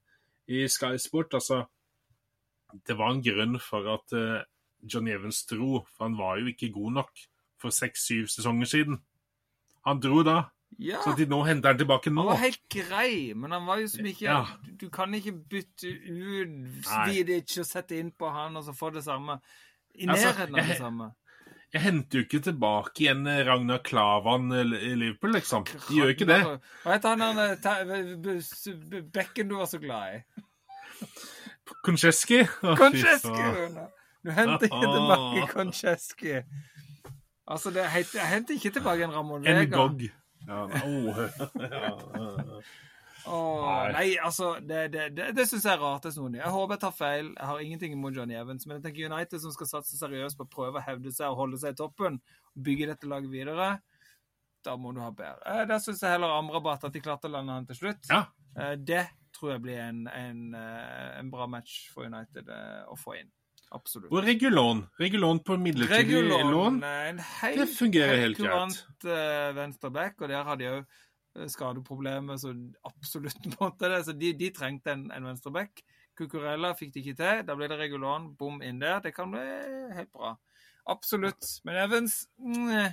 i Sky Sport, altså Det var en grunn for at eh, Johnny Evans dro, for han var jo ikke god nok for seks-syv sesonger siden. Han dro da. Ja. Så de nå henter han tilbake nå. Han var helt grei, men han var jo som ikke ja. du, kan ikke bytte ut Vidic og sette inn på han og så få det samme. I altså, nærheten av det samme. Jeg henter jo ikke tilbake igjen Ragnar Klavan i Liverpool, liksom. De gjør ikke det. Hva heter han eh, bekken du var så glad i? Koncheski. Koncheski! Du henter ikke tilbake Koncheski. Altså, det, jeg henter ikke tilbake en Ramón Vega. En Gog. Ja, oh. Oh, nei, altså Det, det, det, det syns jeg er rart. Jeg håper jeg tar feil. Jeg har ingenting imot Johnny Evans. Men jeg tenker United som skal satse seriøst på å prøve å hevde seg og holde seg i toppen, bygge dette laget videre, da må du ha bedre. Eh, der syns jeg heller Amrabat at de klarte å lande han til slutt. Ja. Eh, det tror jeg blir en, en, eh, en bra match for United å få inn. Absolutt. Og Regulon. Regulon på midlertidig Regulon, lån. det fungerer helt greit. Kurant uh, venstreback, og der hadde de òg uh, skadeproblemer så absolutt måtte det. Så de, de trengte en, en venstreback. Cucurella fikk de ikke til. Da ble det Regulon, bom inn der. Det kan bli helt bra. Absolutt. Men Evans nye,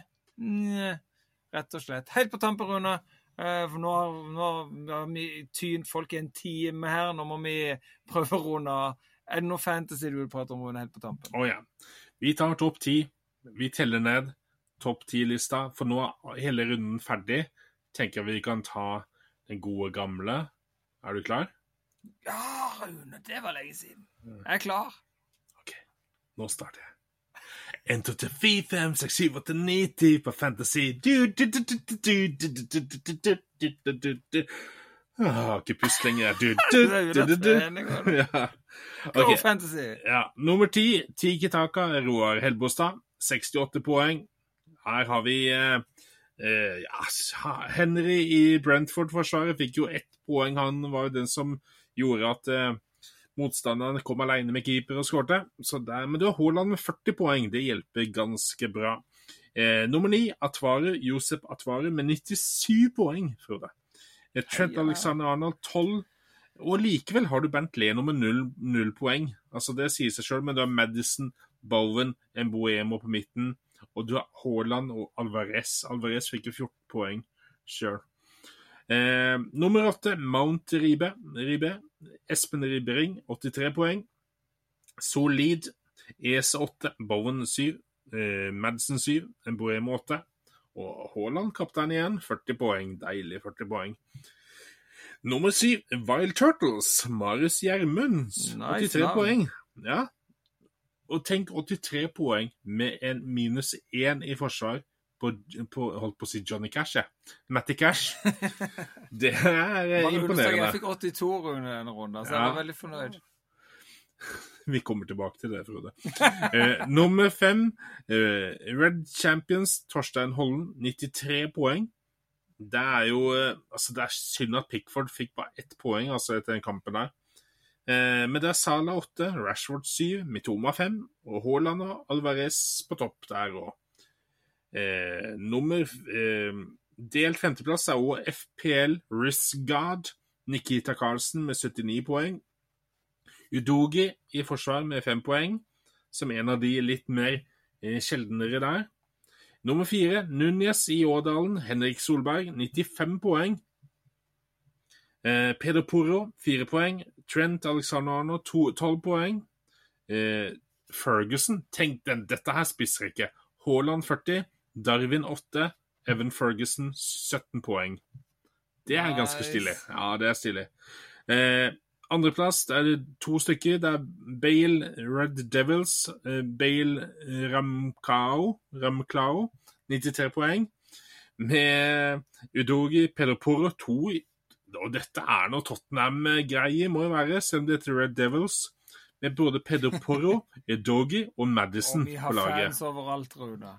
nye, Rett og slett. Helt på tampen, Rune. Uh, for nå har, nå har vi tynt folk i en time her. Nå må vi prøve å runde av. Er det noe fantasy du vil prate om helt på tampen? Å oh, ja. Vi tar topp ti. Vi teller ned topp ti-lista, for nå er hele runden ferdig. Tenker vi kan ta den gode gamle. Er du klar? Ja, Rune, det var lenge siden. Jeg er klar. OK, nå starter jeg. 1, 2, 3, 4, 5, 6, 7, 8, 9, 10 på Fantasy. Du, du, du, du, du, du, du, du, du, du, du, du. Jeg har ikke pust lenger. Du, du, du, du, du. Ja. Okay. Fantasy. Ja. Nummer ti, Tiki Taka, Roar Helbostad. 68 poeng. Her har vi eh, eh, ja, Henry i Brentford-forsvaret fikk jo ett poeng. Han var jo den som gjorde at eh, motstanderen kom alene med keeper og skårte. Men du har Haaland med 40 poeng. Det hjelper ganske bra. Eh, nummer ni, Atvaru, Josep Atvaru med 97 poeng, Frode. Trent Alexander Arnold 12. Og likevel har du Bernt Leno med null, null poeng. Altså Det sier seg sjøl, men du har Madison, Bowen, Emboemo på midten. Og du har Haaland og Alvarez. Alvarez fikk jo 14 poeng sjøl. Eh, nummer åtte, Mount Ribe. Ribe. Espen Ribering, 83 poeng. Solid. ESE 8, Bowen 7, eh, Madsen 7, Emboemo 8. Og Haaland kaptein igjen, 40 poeng. Deilig 40 poeng. Nummer syv, Wild Turtles. Marius Gjermunds. Nice 83 navn. poeng. Ja. Og tenk 83 poeng med en minus 1 i forsvar på, på holdt på å si Johnny Cash, jeg. Matty Cash. Det er eh, imponerende. jeg fikk 82 under denne runden, så jeg Ja. var veldig fornøyd. Vi kommer tilbake til det, Frode. Eh, nummer fem, eh, Red Champions, Torstein Hollen, 93 poeng. Det er jo eh, altså Det er synd at Pickford fikk bare ett poeng altså etter den kampen der. Eh, men det er Sala 8, Rashford 7, Mitoma 5 og Haaland og Alvarez på topp der òg. Eh, nummer eh, Delt femteplass er òg FPL Risgard, Nikita Carlsen med 79 poeng. Udogi i forsvar med fem poeng, som en av de litt mer eh, sjeldnere der. Nummer fire, Núñez i Årdalen, Henrik Solberg, 95 poeng. Eh, Peder Porro, fire poeng. Trent Alexander Arno, tolv 12 poeng. Eh, Ferguson, tenk den, dette her spisser ikke. Haaland 40, Darwin 8, Evan Ferguson 17 poeng. Det er ganske stilig. Ja, det er stilig. Eh, Andreplass det er to stykker. Det er Bale Red Devils. eh, Bale Ramkao, Ramklao, 93 poeng. Med Udogi Pedroporo 2. Og dette er noe Tottenham-greie, må jo være, selv om det heter Red Devils. Med både Pedoporo, Udogi og Madison på laget. Og vi har fans overalt, Rune.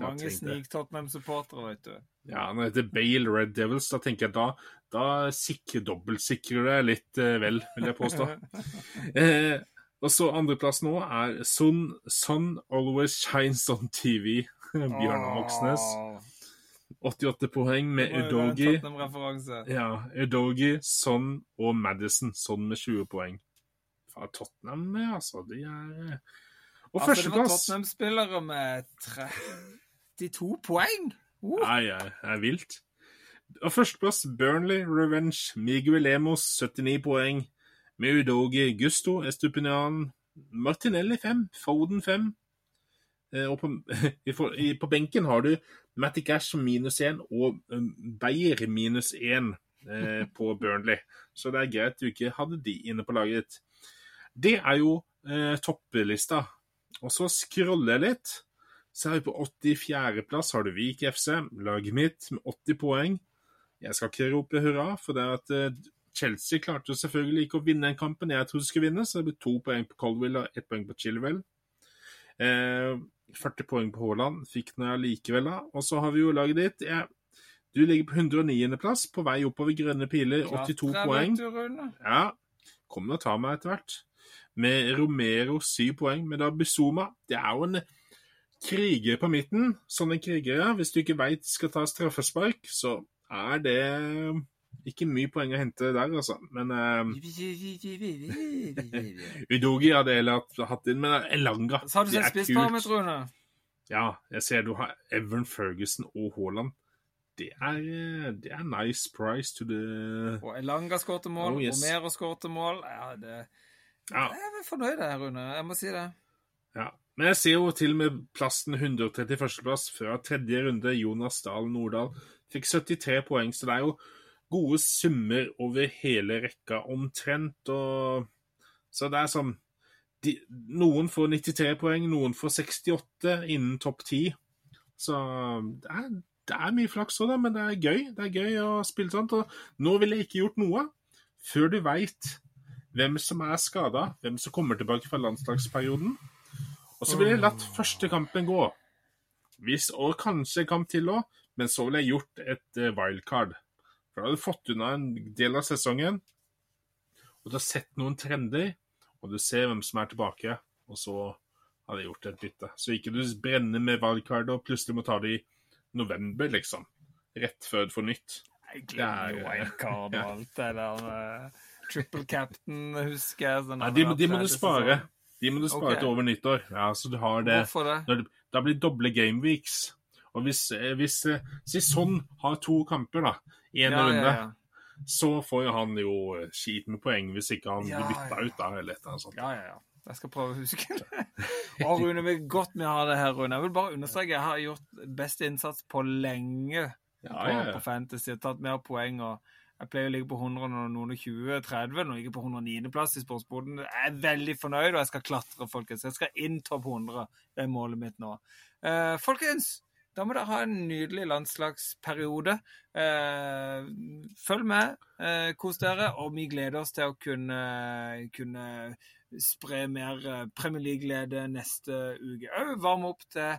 Mange snik-Tottenham-supportere, vet du. Ja, når det heter Bale Red Devils, da tenker jeg da, da sikrer, dobbeltsikrer det litt eh, vel, vil jeg påstå. eh, og så andreplass nå er Sun, Sun Always Shines on TV. Bjørnar Moxnes. 88 poeng med Udogi. Ja, Udogi, Son og Madison. Son med 20 poeng. Fra Tottenham, altså. De er eh, Og Altså, det var Tottenham-spillere med 32 poeng! Uh. Nei, det er vilt. Og førsteplass Burnley Revenge. Miguel Lemos 79 poeng. Meudogi Gusto Estupinian. Martinelli 5. Foden 5. Eh, Og på, på benken har du Matty Cash som minus 1 og um, Beyer minus 1 eh, på Burnley. Så det er greit du ikke hadde de inne på laget ditt. Det er jo eh, topplista. Og så scroller jeg litt. Så er vi på 84.-plass har du Vik FC, laget mitt, med 80 poeng. Jeg skal ikke rope hurra, for det at eh, Chelsea klarte jo selvfølgelig ikke å vinne den kampen jeg trodde de skulle vinne, så det ble to poeng på Colville og ett poeng på Chilwell. Eh, 40 poeng på Haaland fikk nå jeg likevel, da. Og så har vi jo laget ditt. Jeg, du ligger på 109.-plass, på vei oppover grønne piler, 82 Klart, poeng. Ja, Kom og ta meg etter hvert. Med Romero syv poeng. Men da Bizuma Det er jo en kriger på midten. Sånne krigere, hvis du ikke veit skal ta straffespark, så er det ikke mye poeng å hente der, altså. Men uh, Udogi hadde jeg hatt inn, men Elanga Så har du sett kult. Ja, jeg ser du har Evan Ferguson og Haaland. Det er, eh, det er nice price to the Og Elanga skårte mål, Oh, yes. Romero skårte mål. Ja, det... Ja. Jeg er fornøyd der, Rune. Jeg må si det. Ja, men jeg ser jo til og med plassen 131. plass fra tredje runde. Jonas Dahl Nordahl fikk 73 poeng, så det er jo gode summer over hele rekka omtrent. Og... Så det er sånn de... Noen får 93 poeng, noen får 68 innen topp 10. Så det er, det er mye flaks òg, men det er gøy. Det er gøy å spille sånt. Og nå ville jeg ikke gjort noe før du veit hvem som er skada, hvem som kommer tilbake fra landslagsperioden. Og så ville jeg latt første kampen gå. Hvis, og kanskje en kamp til òg, men så ville jeg gjort et eh, wildcard. For da hadde du fått unna en del av sesongen, og du har sett noen trender, og du ser hvem som er tilbake, og så hadde jeg gjort et bytte. Så ikke du brenner med wildcard og plutselig må ta det i november, liksom. Rett før du får nytt. Jeg glemmer wildcard og alt det der triple captain, husker jeg. Sånn Nei, de, de må du spare. De må du spare okay. til over nyttår. Ja, så du har det. Hvorfor det? Da blir det doble gameweeks. Og hvis, hvis, hvis sånn har to kamper da, i en ja, runde, ja, ja. så får jo han jo skiten med poeng hvis ikke han blir bytta ut da, eller et eller annet sånt. Ja, ja, ja. Jeg skal prøve å huske det. Å, Rune, vi godt vi har det her, Rune. Jeg vil bare understreke jeg har gjort beste innsats på lenge ja, på, ja, ja. på Fantasy. Tatt mer poeng. og Jeg pleier å ligge på 100 og noen 20-30. Nå ligger på 109.-plass i sportsboden. Jeg er veldig fornøyd, og jeg skal klatre, folkens. Jeg skal inn topp 100. Det er målet mitt nå. Uh, folkens, da må dere ha en nydelig landslagsperiode. Eh, følg med, eh, kos dere, og vi gleder oss til å kunne, kunne spre mer eh, Premier League-glede neste uke. Òg varme opp til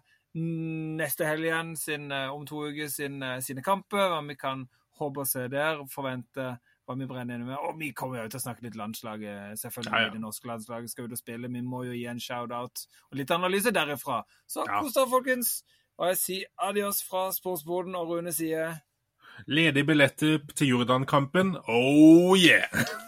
neste helg igjen sin, eh, om to uker sin, eh, sine kamper. Hva vi kan håpe å se der. Forvente hva vi brenner inne med. Og vi kommer jo til å snakke litt landslaget. Selvfølgelig ja, ja. det norske landslaget skal ut og spille. Vi må jo gi en shout-out og litt analyse derifra. Så kos dere, folkens. Og jeg sier adios fra sportsboden, og Rune sier Ledige billetter til Jordan-kampen. Oh yeah!